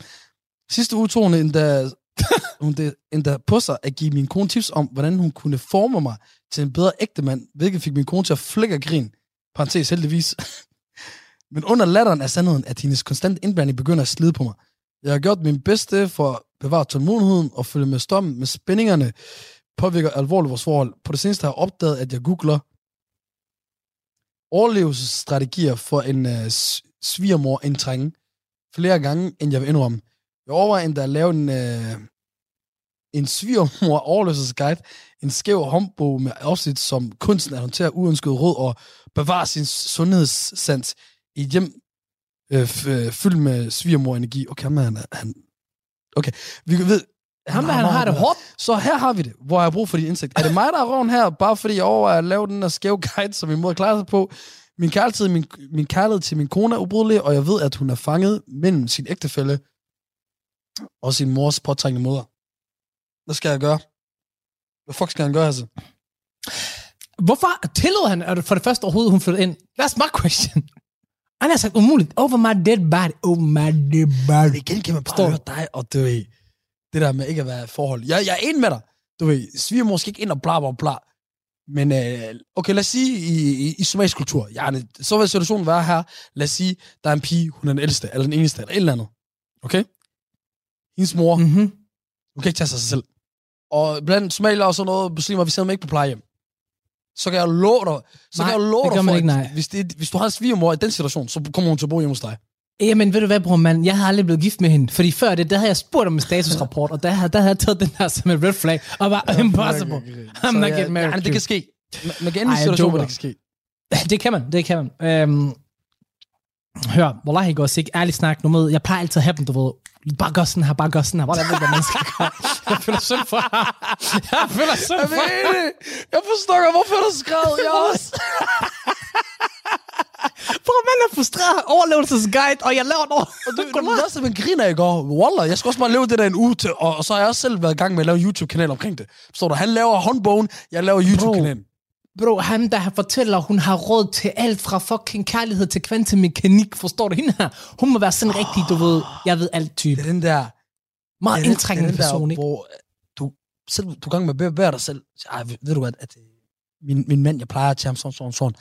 Sidste uge tog hun endda, hun det, endda på sig at give min kone tips om, hvordan hun kunne forme mig til en bedre ægtemand, hvilket fik min kone til at flække og grin. Parenthes heldigvis. Men under latteren er sandheden, at hendes konstant indblanding begynder at slide på mig. Jeg har gjort min bedste for at bevare tålmodigheden og følge med strømmen, med spændingerne påvirker alvorligt vores forhold. På det seneste har jeg opdaget, at jeg googler overlevelsesstrategier for en uh, svigermor indtrænge flere gange, end jeg vil indrømme. Jeg overvejer endda at lave en, uh, en svigermor overlevelsesguide, en skæv håndbog med afsnit som kunsten at håndtere uønskede råd og bevare sin sundhedssans i hjem øh, øh, fyldt med svigermor-energi. Okay, ham han, han... Okay, vi ved... Ham, han, han har det hårdt. Så her har vi det, hvor jeg har brug for din indsigt. Er det mig, der er roven her, bare fordi jeg overvejer at lave den her skæve guide, som min mor klarer sig på? Min kærlighed, min, min kærlighed til min kone er ubrydelig, og jeg ved, at hun er fanget mellem sin ægtefælle og sin mors påtrængende moder. Hvad skal jeg gøre? Hvad fuck skal han gøre, altså? Hvorfor tillod han at for det første overhovedet, hun flyttede ind? That's my question. Han har sagt umuligt. Over my dead body. Over my dead body. Igen kan man bare høre dig, og du ved, det der med ikke at være forhold. Jeg, jeg er enig med dig. Du ved, sviger måske ikke ind og bla bla bla. Men øh, okay, lad os sige, i, i, i somalisk kultur, ja, så vil situationen være her, lad os sige, der er en pige, hun er den ældste, eller den eneste, eller et eller andet. Okay? Hendes mor, mm. Mm-hmm. hun kan ikke tage sig selv. Og blandt somalier og sådan noget, muslimer, vi sidder med ikke på plejehjem. Så kan jeg love dig, så Nej, kan jeg love det dig for, ikke, at nej. hvis, det, hvis du har en svigermor i den situation, så kommer hun til at bo hjemme hos dig. Jamen, ved du hvad, bror, man? Jeg havde aldrig blevet gift med hende. Fordi før det, der havde jeg spurgt om en statusrapport, og der, havde- der havde jeg taget den her som en red flag, og var impossible. I'm Så not ja, getting married. Ja, det kan ske. Man- Man kan ende i hvor det kan ske. Det kan man, det kan man. Øhm, hør, Wallahi går ikke ærligt snak nu med, jeg plejer altid at have dem, du ved, bare gør sådan her, bare gør sådan her, hvordan ved jeg, man skal gøre? Jeg føler synd for ham. Jeg føler synd for ham. Jeg forstår godt, hvorfor du skrev. Jeg også. Bror, man er frustreret overlevelsesguide, og jeg laver noget. Og du, du også, at man griner i går. Wallah, jeg skal også bare leve det der en uge til, og, og så har jeg også selv været i gang med at lave YouTube-kanal omkring det. Forstår du? Han laver håndbogen, jeg laver YouTube-kanalen. Bro, ham der fortæller, hun har råd til alt fra fucking kærlighed til kvantemekanik. Forstår du hende her? Hun må være sådan oh. rigtig, du ved, jeg ved alt type. Det er den der... Meget den- indtrængende er den person, der, ikke? Hvor du, selv, du gang med at bevæge dig selv. Ej, ved, du hvad, at øh, min, min mand, jeg plejer til ham sådan, sådan, sådan.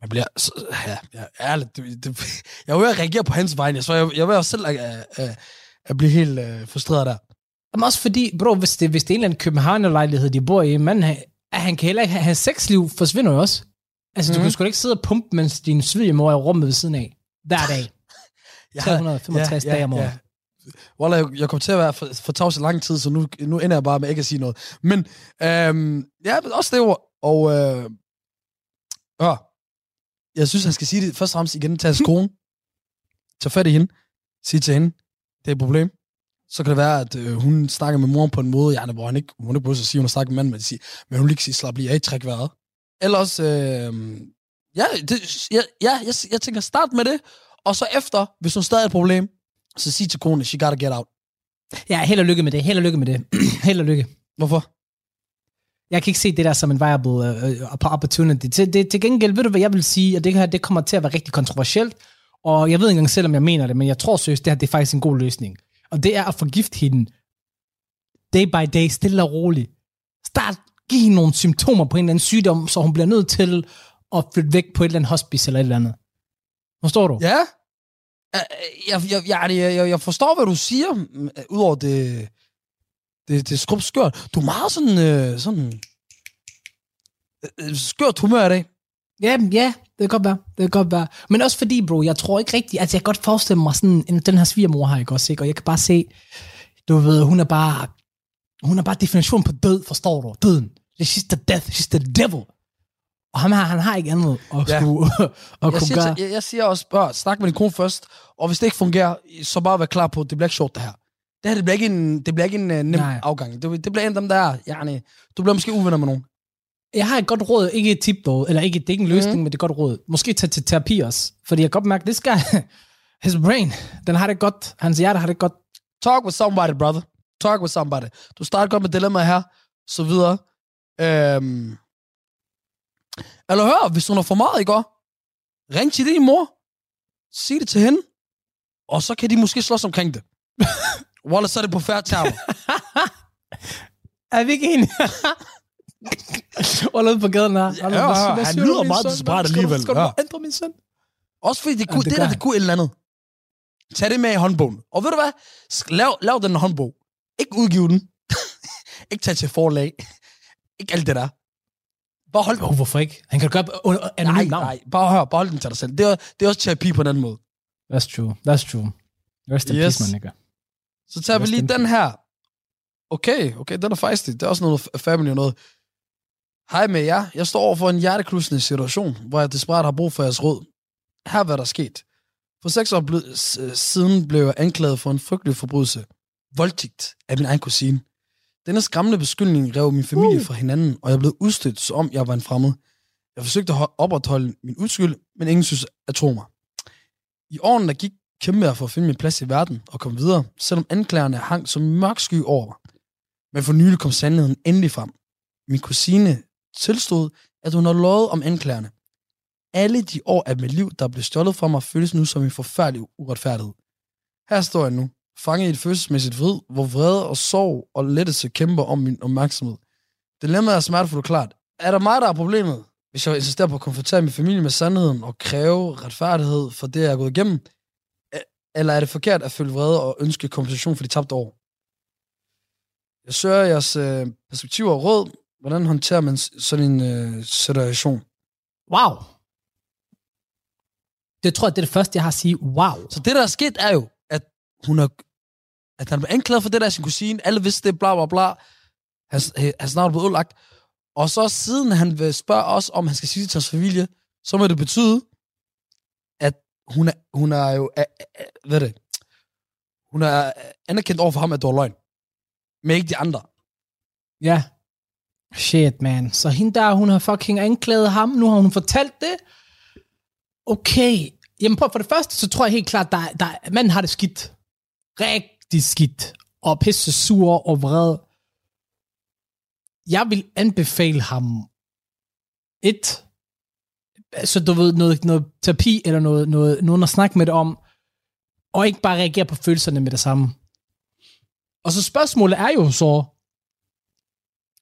Jeg bliver, så, ja, ja, ærligt, det, det, jeg er ved at reagere på hans vegne, så jeg, jeg er ved også selv at, at, at, at blive helt uh, frustreret der. Jamen også fordi, bro, hvis det, hvis det er en eller anden københavnerlejlighed, de bor i, man, han, han kan heller ikke hans sexliv forsvinder jo også. Altså, mm. du Mhm. kan sgu da ikke sidde og pumpe, mens din svigermor er i rummet ved siden af. Hver dag. Jeg 365 dage om året. Wallah, jeg, jeg kom til at være for, for tavs i lang tid, så nu, nu ender jeg bare med ikke at sige noget. Men øhm, ja, også det ord. Og øh, ja, jeg synes, han skal sige det først og fremmest igen til hans kone. Tag fat i hende. Sig til hende, det er et problem. Så kan det være, at øh, hun snakker med moren på en måde, ja, hvor han ikke, hun ikke burde sige, at hun har snakket med manden, men, sige, men hun lige kan sige, slap lige af, træk vejret. Ellers, øh, ja, det, ja, ja jeg, jeg tænker, start med det, og så efter, hvis hun stadig er et problem, så sig til konen, she gotta get out. Ja, held og lykke med det. Held og lykke med det. held og lykke. Hvorfor? Jeg kan ikke se det der som en viable uh, opportunity. Til, det, til gengæld, ved du hvad jeg vil sige, at det her det kommer til at være rigtig kontroversielt, og jeg ved ikke engang selv, om jeg mener det, men jeg tror seriøst, det her det er faktisk en god løsning. Og det er at forgifte hende day by day, stille og roligt. Start, giv hende nogle symptomer på en eller anden sygdom, så hun bliver nødt til at flytte væk på et eller andet hospice eller et eller andet. Forstår du? Ja. Jeg, jeg, jeg, jeg, jeg, forstår, hvad du siger, udover det, det, det skrub skørt. Du er meget sådan, øh, sådan øh, øh skørt humør i dag. Ja, ja, det kan godt være. Det kan godt være. Men også fordi, bro, jeg tror ikke rigtigt, altså jeg kan godt forestille mig sådan, en, den her svigermor har jeg også, ikke? Og jeg kan bare se, du ved, hun er bare, hun er bare definition på død, forstår du? Døden. She's the death, she's the devil. Og ham her, han har ikke andet at, Ja. skulle, at Jeg kunne siger, gøre. til, jeg, jeg siger også, bare snak med din kone først, og hvis det ikke fungerer, så bare vær klar på, at det bliver ikke sjovt, det her. Det her, det bliver ikke en, det bliver ikke en uh, nem. Nej. afgang. Det, det bliver en af dem, der er, yani, du bliver måske uvenner med nogen. Jeg har et godt råd, ikke et tip dog, eller ikke, det er ikke en løsning, Mhm. mm. men det er et godt råd. Måske tage til terapi også. Fordi jeg kan godt mærke, this guy, his brain, den har det godt. Hans hjerte har det godt. Talk with somebody, brother. Talk with somebody. Du starter godt med dilemma her, så videre. Øhm. Eller hør, hvis hun har for meget i går, ring til din mor, sig det til hende, og så kan de måske slås omkring det. Wallah, så er det på færre termer. Er vi ikke enige? Hold ud på gaden her. Ja, ja, han du, lyder meget desperat Skal du- alligevel, Skal du ja. ændre min søn? Også fordi det, Ja, kunne, det det, gør der, han. det kunne et eller andet. Tag det med i håndbogen. Og ved du hvad? Lav, lav den håndbog. Ikke udgive den. ikke tage til forlag. ikke alt det der. Bare hold Oh, hvorfor ikke? Han kan gøre under Nej, anonym navn. nej, bare hør, bare hold den til dig selv. Det er, det er også terapi på en anden måde. That's true. That's true. Rest in Yes. peace, my nigga. Så tager vi Rest lige in den her. Okay, okay, den er faktisk det. Det er også noget family og noget. Hej med jer. Jeg står over for en hjerteklusende situation, hvor jeg desperat har brug for jeres råd. Her er, hvad der er sket. For seks år ble- øh, siden blev jeg anklaget for en frygtelig forbrydelse. Voldtægt af min egen kusine. Denne skræmmende beskyldning rev min familie fra hinanden, og jeg blev udstødt, som om jeg var en fremmed. Jeg forsøgte at ho- opretholde min uskyld, men ingen synes at tro mig. I årene, der gik, kæmpede jeg for at finde min plads i verden og komme videre, selvom anklagerne hang som mørk sky over mig. Men for nylig kom sandheden endelig frem. Min kusine tilstod, at hun har lovet om anklagerne. Alle de år af mit liv, der blev stjålet fra mig, føles nu som en forfærdelig uretfærdighed. Her står jeg nu, fanget i et følelsesmæssigt vrid, hvor vrede og sorg og lettelse kæmper om min opmærksomhed. Dilemmaet er smertefuldt klart. Er der mig, der er problemet? Hvis jeg insisterer på at konfrontere min familie med sandheden og kræve retfærdighed for det, jeg er gået igennem, eller er det forkert at føle vrede og ønske kompensation for de tabte år? Jeg søger jeres øh, perspektiver og råd. Hvordan håndterer man sådan en øh, situation? Wow. Det tror jeg, det er det første, jeg har at sige. Wow. Så det, der er sket, er jo, at hun er, at han blev anklaget for det der sin kusine. Alle vidste det, bla bla bla. Han, han snart blevet udlagt. Og så siden han vil spørge os, om han skal sige det til hans familie, så må det betyde, at hun er, hun er jo, er, er, hvad er det, hun er anerkendt over for ham, at du har løgn. Men ikke de andre. Ja. Shit, man. Så hende der, hun har fucking anklaget ham. Nu har hun fortalt det. Okay. Jamen på, for det første, så tror jeg helt klart, der, der, manden har det skidt. Rigtig skidt. Og pisse sur og vred. Jeg vil anbefale ham et, så du ved, noget, noget terapi, eller noget, noget, nogen at snakke med det om, og ikke bare reagere på følelserne med det samme. Og så spørgsmålet er jo så,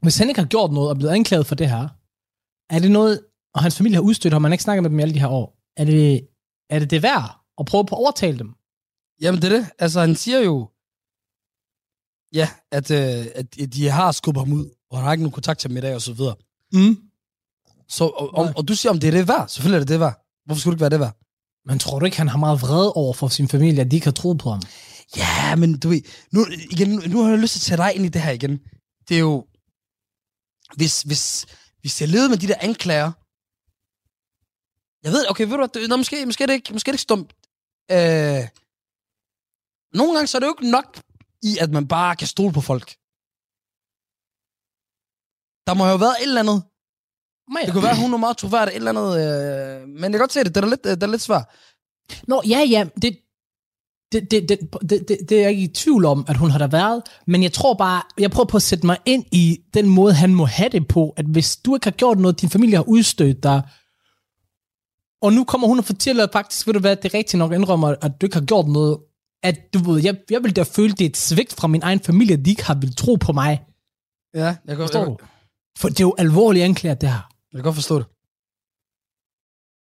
hvis han ikke har gjort noget og blevet anklaget for det her, er det noget, og hans familie har udstødt ham, man ikke snakket med dem i alle de her år, er det er det, det værd at prøve på at overtale dem? Jamen det er det. Altså han siger jo, ja, at, øh, at de har skubbet ham ud, og han har ikke nogen kontakt til ham i dag, og så videre. Mm. Så, og, og, og, du siger, om det er det værd. Selvfølgelig er det det værd. Hvorfor skulle det ikke være det værd? Men tror du ikke, han har meget vred over for sin familie, at de ikke har troet på ham? Ja, men du ved, nu, igen, nu, nu har jeg lyst til at tage dig ind i det her igen. Det er jo, hvis, hvis, hvis jeg levede med de der anklager, jeg ved, okay, ved du hvad, nå, måske, måske, er det ikke, måske er det ikke stumt. Øh, nogle gange så er det jo ikke nok i, at man bare kan stole på folk. Der må jo have været et eller andet. Men, Det kunne være, at hun er meget troværdig, et eller andet. Øh, men jeg kan godt se det, det er lidt, det er lidt svært. Nå, ja, ja, det, det, det, det, det, det, det er jeg ikke i tvivl om, at hun har der været, men jeg tror bare, jeg prøver på at sætte mig ind i den måde, han må have det på, at hvis du ikke har gjort noget, din familie har udstødt dig, og nu kommer hun og fortæller, at faktisk, ved du hvad, det er rigtigt nok indrømmer, at du ikke har gjort noget, at du ved, jeg, jeg vil da føle, det er et svigt fra min egen familie, at de ikke har vil tro på mig. Ja, jeg kan, Forstår jeg, du? For det er jo alvorligt anklager, det her. jeg kan godt forstå det.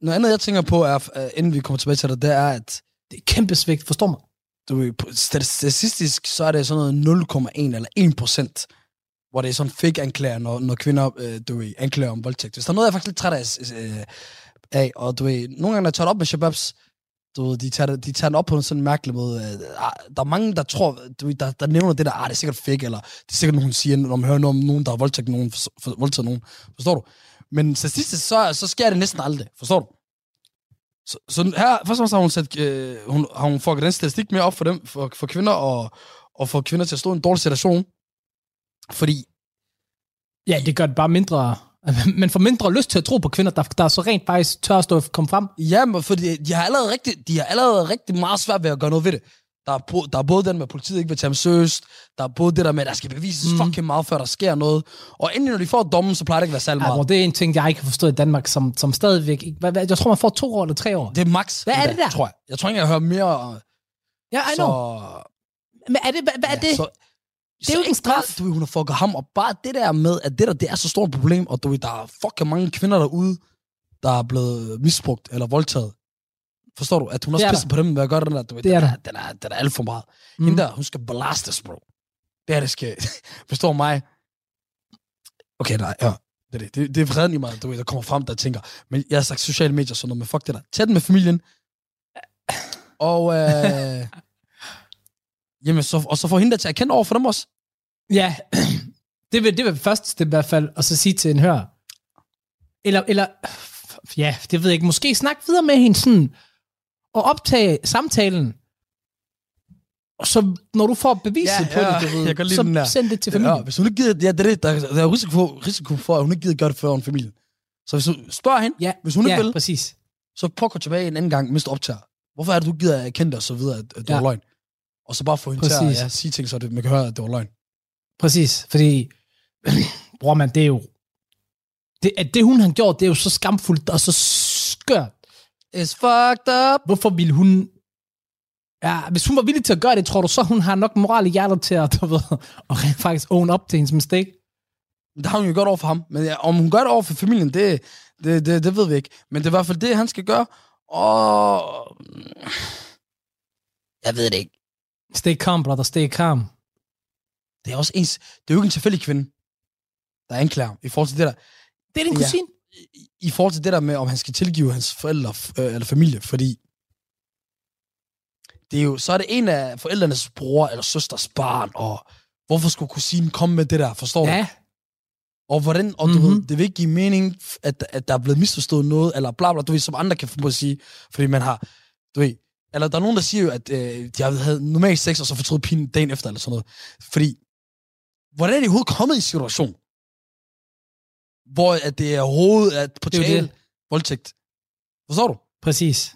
Noget andet, jeg tænker på, er, inden vi kommer tilbage til det, det er, at det er kæmpe svigt, forstår mig. du, ved, statistisk, så er det sådan noget 0,1 eller 1 procent, hvor det er sådan fake anklager, når, når kvinder øh, du ved, anklager om voldtægt. Hvis der er noget, jeg er faktisk lidt træt af, øh, af og du ved, nogle gange, når jeg tager det op med shababs, du ved, de tager, de tager den op på en sådan mærkelig måde. Ah, der er mange, der tror, du ved, der, der nævner det der, ah, det er sikkert fake, eller det er sikkert, nogen siger, når man hører noget om nogen, der har voldtaget nogen, for, for, voldtaget nogen. Forstår du? Men statistisk, så, så sker det næsten aldrig. Forstår du? Så, så her, først og fremmest har hun, sat, øh, hun, har hun fået den statistik mere op for dem, for, for kvinder, og, og for kvinder til at stå i en dårlig situation. Fordi, Ja, det gør det bare mindre... Man får mindre lyst til at tro på kvinder, der, der så rent faktisk tør at stå og komme frem. ja, men fordi de har allerede rigtig, de har allerede rigtig meget svært ved at gøre noget ved det. Der er, bo, der er både den med, at politiet ikke vil tage dem seriøst. Der er både det der med, at der skal bevises Mm. fucking meget, før der sker noget. Og endelig, når de får dommen, så plejer det ikke at være særlig Ja, meget. hvor det er en ting, jeg ikke har forstået i Danmark, som, som stadigvæk... ikke- Hvad, hvad, jeg tror, man får to år eller tre år. Det er max. Hvad er det der? Tror jeg. Jeg tror ikke, jeg hører mere. Ja, I så, know. Men er det, hvad, hvad er det? Så, Det er jo ikke en straf. Du hun har fucket ham, og bare det der med, at det der, det er så stort et problem, og du der er fucking mange kvinder derude, der er blevet misbrugt eller voldtaget. Forstår du? At hun også er pisser på dem ved at gøre den der, du ved, Det er den, er, den, er, den er alt for meget. Mm. Hende der, hun skal belastes, bro. Det er det skal, forstår mig. Okay, nej, ja. Det er, det. Det, det er vreden i mig, du ved, der kommer frem, der tænker, men jeg har sagt sociale medier sådan noget, men fuck det der. Tag den med familien. Og, øh, jamen, så, og så får hende der til at kende over for dem også. Ja, det vil, det vil først det i hvert fald, og så sige til en hør. Eller, eller, ja, det ved jeg ikke, måske snak videre med hende sådan, og optage samtalen. Og så, når du får beviset Ja, på ja, det, du ved, jeg kan lide den der. så send det til familien. Ja, hvis hun ikke gider, ja, det er det, der, der er risiko for, risiko for, at hun ikke gider gøre det før en familie. Så hvis du spørger hende, Ja, hvis hun ikke ja, vil, præcis. så prøv at tilbage en anden gang, mens du optager. Hvorfor er det, du gider at erkende det og så videre, at, at det Ja. var løgn? Og så bare få hende til Præcis. at ja, sige ting, så det, man kan høre, at det var løgn. Præcis, fordi, bror man, det er jo, det, at det hun har gjort, det er jo så skamfuldt og så skørt. It's fucked up. Hvorfor ville hun, ja, hvis hun var villig til at gøre det, tror du så, hun har nok moral i hjertet til at, du ved, at rent faktisk own up til hendes mistake? Det har hun jo godt over for ham. Men ja, om hun gør det over for familien, det, det, det, det ved vi ikke. Men det er i hvert fald det, han skal gøre. Og... Jeg ved det ikke. Stay calm, brother, stay calm. Det er også ens... Det er jo ikke en tilfældig kvinde, der er anklager i forhold til det der. Det er din Ja. kusine. I, forhold til det der med, om han skal tilgive hans forældre øh, eller familie, fordi det er jo, så er det en af forældrenes bror eller søsters barn, og hvorfor skulle kusinen komme med det der, forstår du? Ja, Og hvordan, og du Mhm. mm-hmm. ved, det vil ikke give mening, at, at der er blevet misforstået noget, eller bla bla, du ved, som andre kan få på at sige, fordi man har, du ved, eller der er nogen, der siger jo, at øh, de har havde normalt sex, og så fortrydet pigen dagen efter, eller sådan noget. Fordi, hvordan er de overhovedet kommet i en situation, hvor at det er overhovedet at på tale voldtægt? Forstår du? præcis.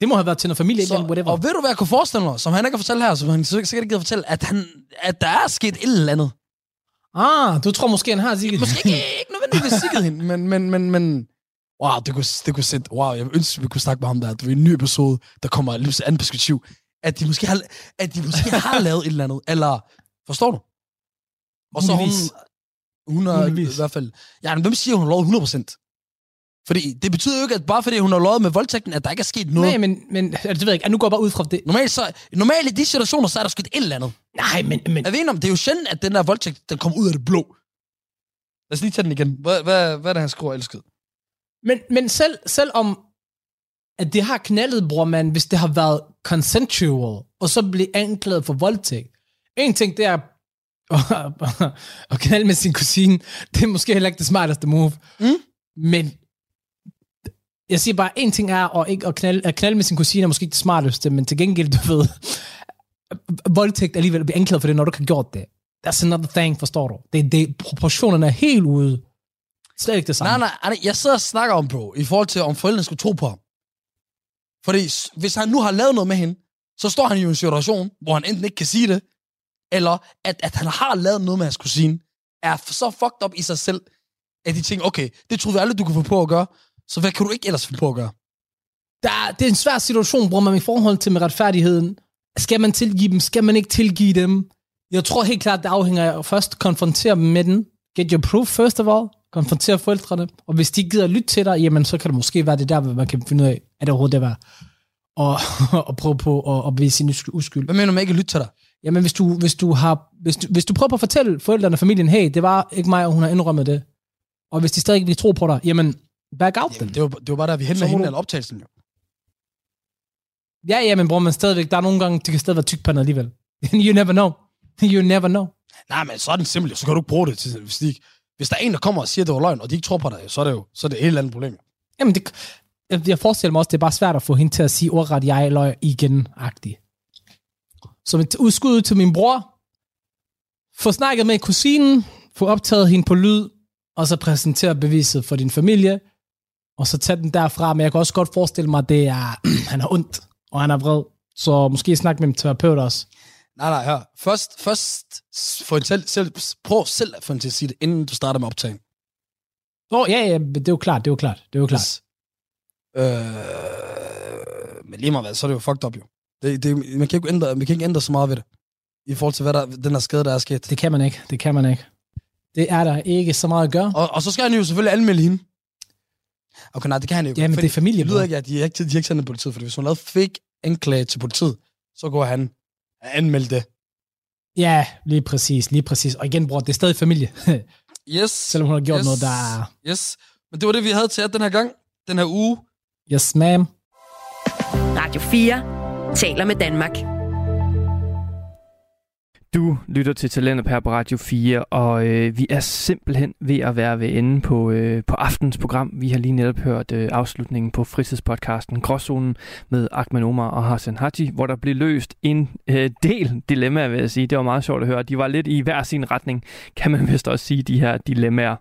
Det må have været til noget familie, Så, eller whatever. og ved du, hvad jeg kunne forestille mig, som han ikke har fortalt her, som han sikkert ikke gider fortælle, at, han, at der er sket et eller andet. Ah, du tror måske, han har sikkert... Måske ikke, ikke nødvendigvis sikket hende, men, men, men, men... Wow, det kunne, det kunne sætte... Wow, jeg ønsker, vi kunne snakke med ham der. Det var en ny episode, der kommer lige til anden perspektiv. At de måske har, at de måske har lavet et eller andet. Eller, forstår du? Og så hun... Hun Muligvis. i hvert fald... Ja, men hvem siger, hun har lovet 100%? Fordi det betyder jo ikke, at bare fordi hun har lovet med voldtægten, at der ikke er sket noget. Nej, men, men altså, det ved jeg ikke. Nu går jeg bare ud fra det. Normalt, så, normalt i de situationer, så er der sket et eller andet. Nej, men, men Er vi enige om, det er jo sjældent, at den der voldtægt, den kommer ud af det blå. Lad os lige tage den igen. Hvad, hvad, hvad er det, han skriver, elsket? Men, men selv, selv om at det har knaldet, bror man, hvis det har været consensual, og så blive anklaget for voldtægt. En ting, det er at, at knalde med sin kusine. Det er måske heller ikke det smarteste move. Mm. Men jeg siger bare, en ting er at, ikke at, knalde, at knalde med sin kusine er måske ikke det smarteste, men til gengæld, du ved, voldtægt alligevel at blive anklaget for det, når du har gjort det. That's another thing, forstår du? Det, det, proportionerne er helt ude. Slet ikke det samme. Nej, nej, jeg sidder og snakker om, bro, i forhold til, om forældrene skulle tro på ham. Fordi hvis han nu har lavet noget med hende, så står han jo i en situation, hvor han enten ikke kan sige det, eller at, at han har lavet noget med hans kusine, er så fucked up i sig selv, at de tænker, okay, det troede vi aldrig, du kunne få på at gøre, så hvad kan du ikke ellers finde på at gøre? der, det er en svær situation, hvor man i forhold til med retfærdigheden. Skal man tilgive dem? Skal man ikke tilgive dem? Jeg tror helt klart, det afhænger af at først konfrontere dem med den. Get your proof first of all. Konfrontere forældrene. Og hvis de gider lytte til dig, jamen så kan det måske være det der, hvor man kan finde ud af, er det overhovedet det værd. Og, og prøve på at, at bevise sin usky- uskyld. Hvad mener du med ikke at lytte til dig? Jamen hvis du, hvis du har, hvis du, hvis du prøver på at fortælle forældrene og familien, hey, det var ikke mig, og hun har indrømmet det. Og hvis de stadig ikke vil tro på dig, jamen, back out Jamen, dem. det var, det var bare der, vi henter hende du- eller optagelsen jo. Ja, ja, men bror, man stadigvæk, der er nogle gange, det kan stadig være tykpandet alligevel. you never know. You never know. Nej, men så er den simpelt, så kan du ikke bruge det til, hvis, de, ikke- hvis der er en, der kommer og siger, at det var løgn, og de ikke tror på dig, så er det jo så er det et helt andet problem. Jamen, det, jeg, forestiller mig også, det er bare svært at få hende til at sige ordret, jeg løg igen Så et udskud ud til min bror. Få snakket med kusinen. Få optaget hende på lyd. Og så præsentere beviset for din familie. Og så tage den derfra. Men jeg kan også godt forestille mig, at det er, han har ondt, og han er vred. Så måske snakke med en terapeut også. Nej, nej, hør. Først, først få en selv, selv, prøv selv at få hende til at sige det, inden du starter med optagen. Åh, oh, ja, ja, det er jo klart, det er jo klart, det er jo klart. Hvis, øh, men lige meget hvad, så er det jo fucked up jo. Det, det, man, kan ikke ændre, man kan ikke ændre så meget ved det. I forhold til, hvad der, den her skade, der er sket. Det kan man ikke, det kan man ikke. Det er der ikke så meget at gøre. Og, og så skal han jo selvfølgelig anmelde hende. Okay, nej, det kan han jo. Ja, men det er familie, Det lyder ikke, at de har ikke, de har ikke sendt til politiet, fordi hvis hun lavede fake anklage til politiet, så går han anmelde det. Ja, lige præcis, lige præcis. Og igen, bror, det er stadig familie. Yes. Selvom hun har gjort yes. noget, der er... Yes. Men det var det, vi havde til jer den her gang. Den her uge. Yes, ma'am. Radio 4 taler med Danmark. Du lytter til Talentet her på Radio 4, og øh, vi er simpelthen ved at være ved enden på, øh, på aftens program. Vi har lige netop hørt øh, afslutningen på fritidspodcasten Gråzonen med Ahmed Omar og Hassan Haji, hvor der blev løst en øh, del dilemmaer, vil jeg sige. Det var meget sjovt at høre. De var lidt i hver sin retning, kan man vist også sige, de her dilemmaer.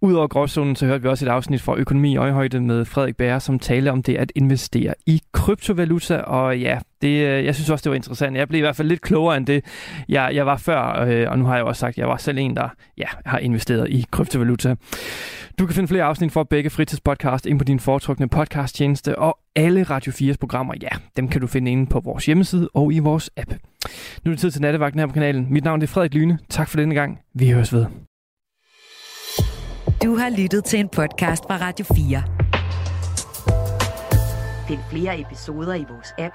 Udover Gråzonen, så hørte vi også et afsnit fra Økonomi i Øjehøjde med Frederik Bære, som taler om det at investere i kryptovaluta, og ja, det, øh, jeg synes også, det var interessant. Jeg blev i hvert fald lidt klogere end det, jeg, jeg var før, øh, og nu har jeg også sagt, at jeg var selv en, der ja, har investeret i kryptovaluta. Du kan finde flere afsnit for begge fritidspodcast ind på din foretrukne podcasttjeneste, og alle Radio 4's programmer, ja, dem kan du finde inde på vores hjemmeside og i vores app. Nu er det tid til nattevagten her på kanalen. Mit navn er Frederik Lyne. Tak for denne gang. Vi høres ved. Du har lyttet til en podcast fra Radio 4. Find flere episoder i vores app,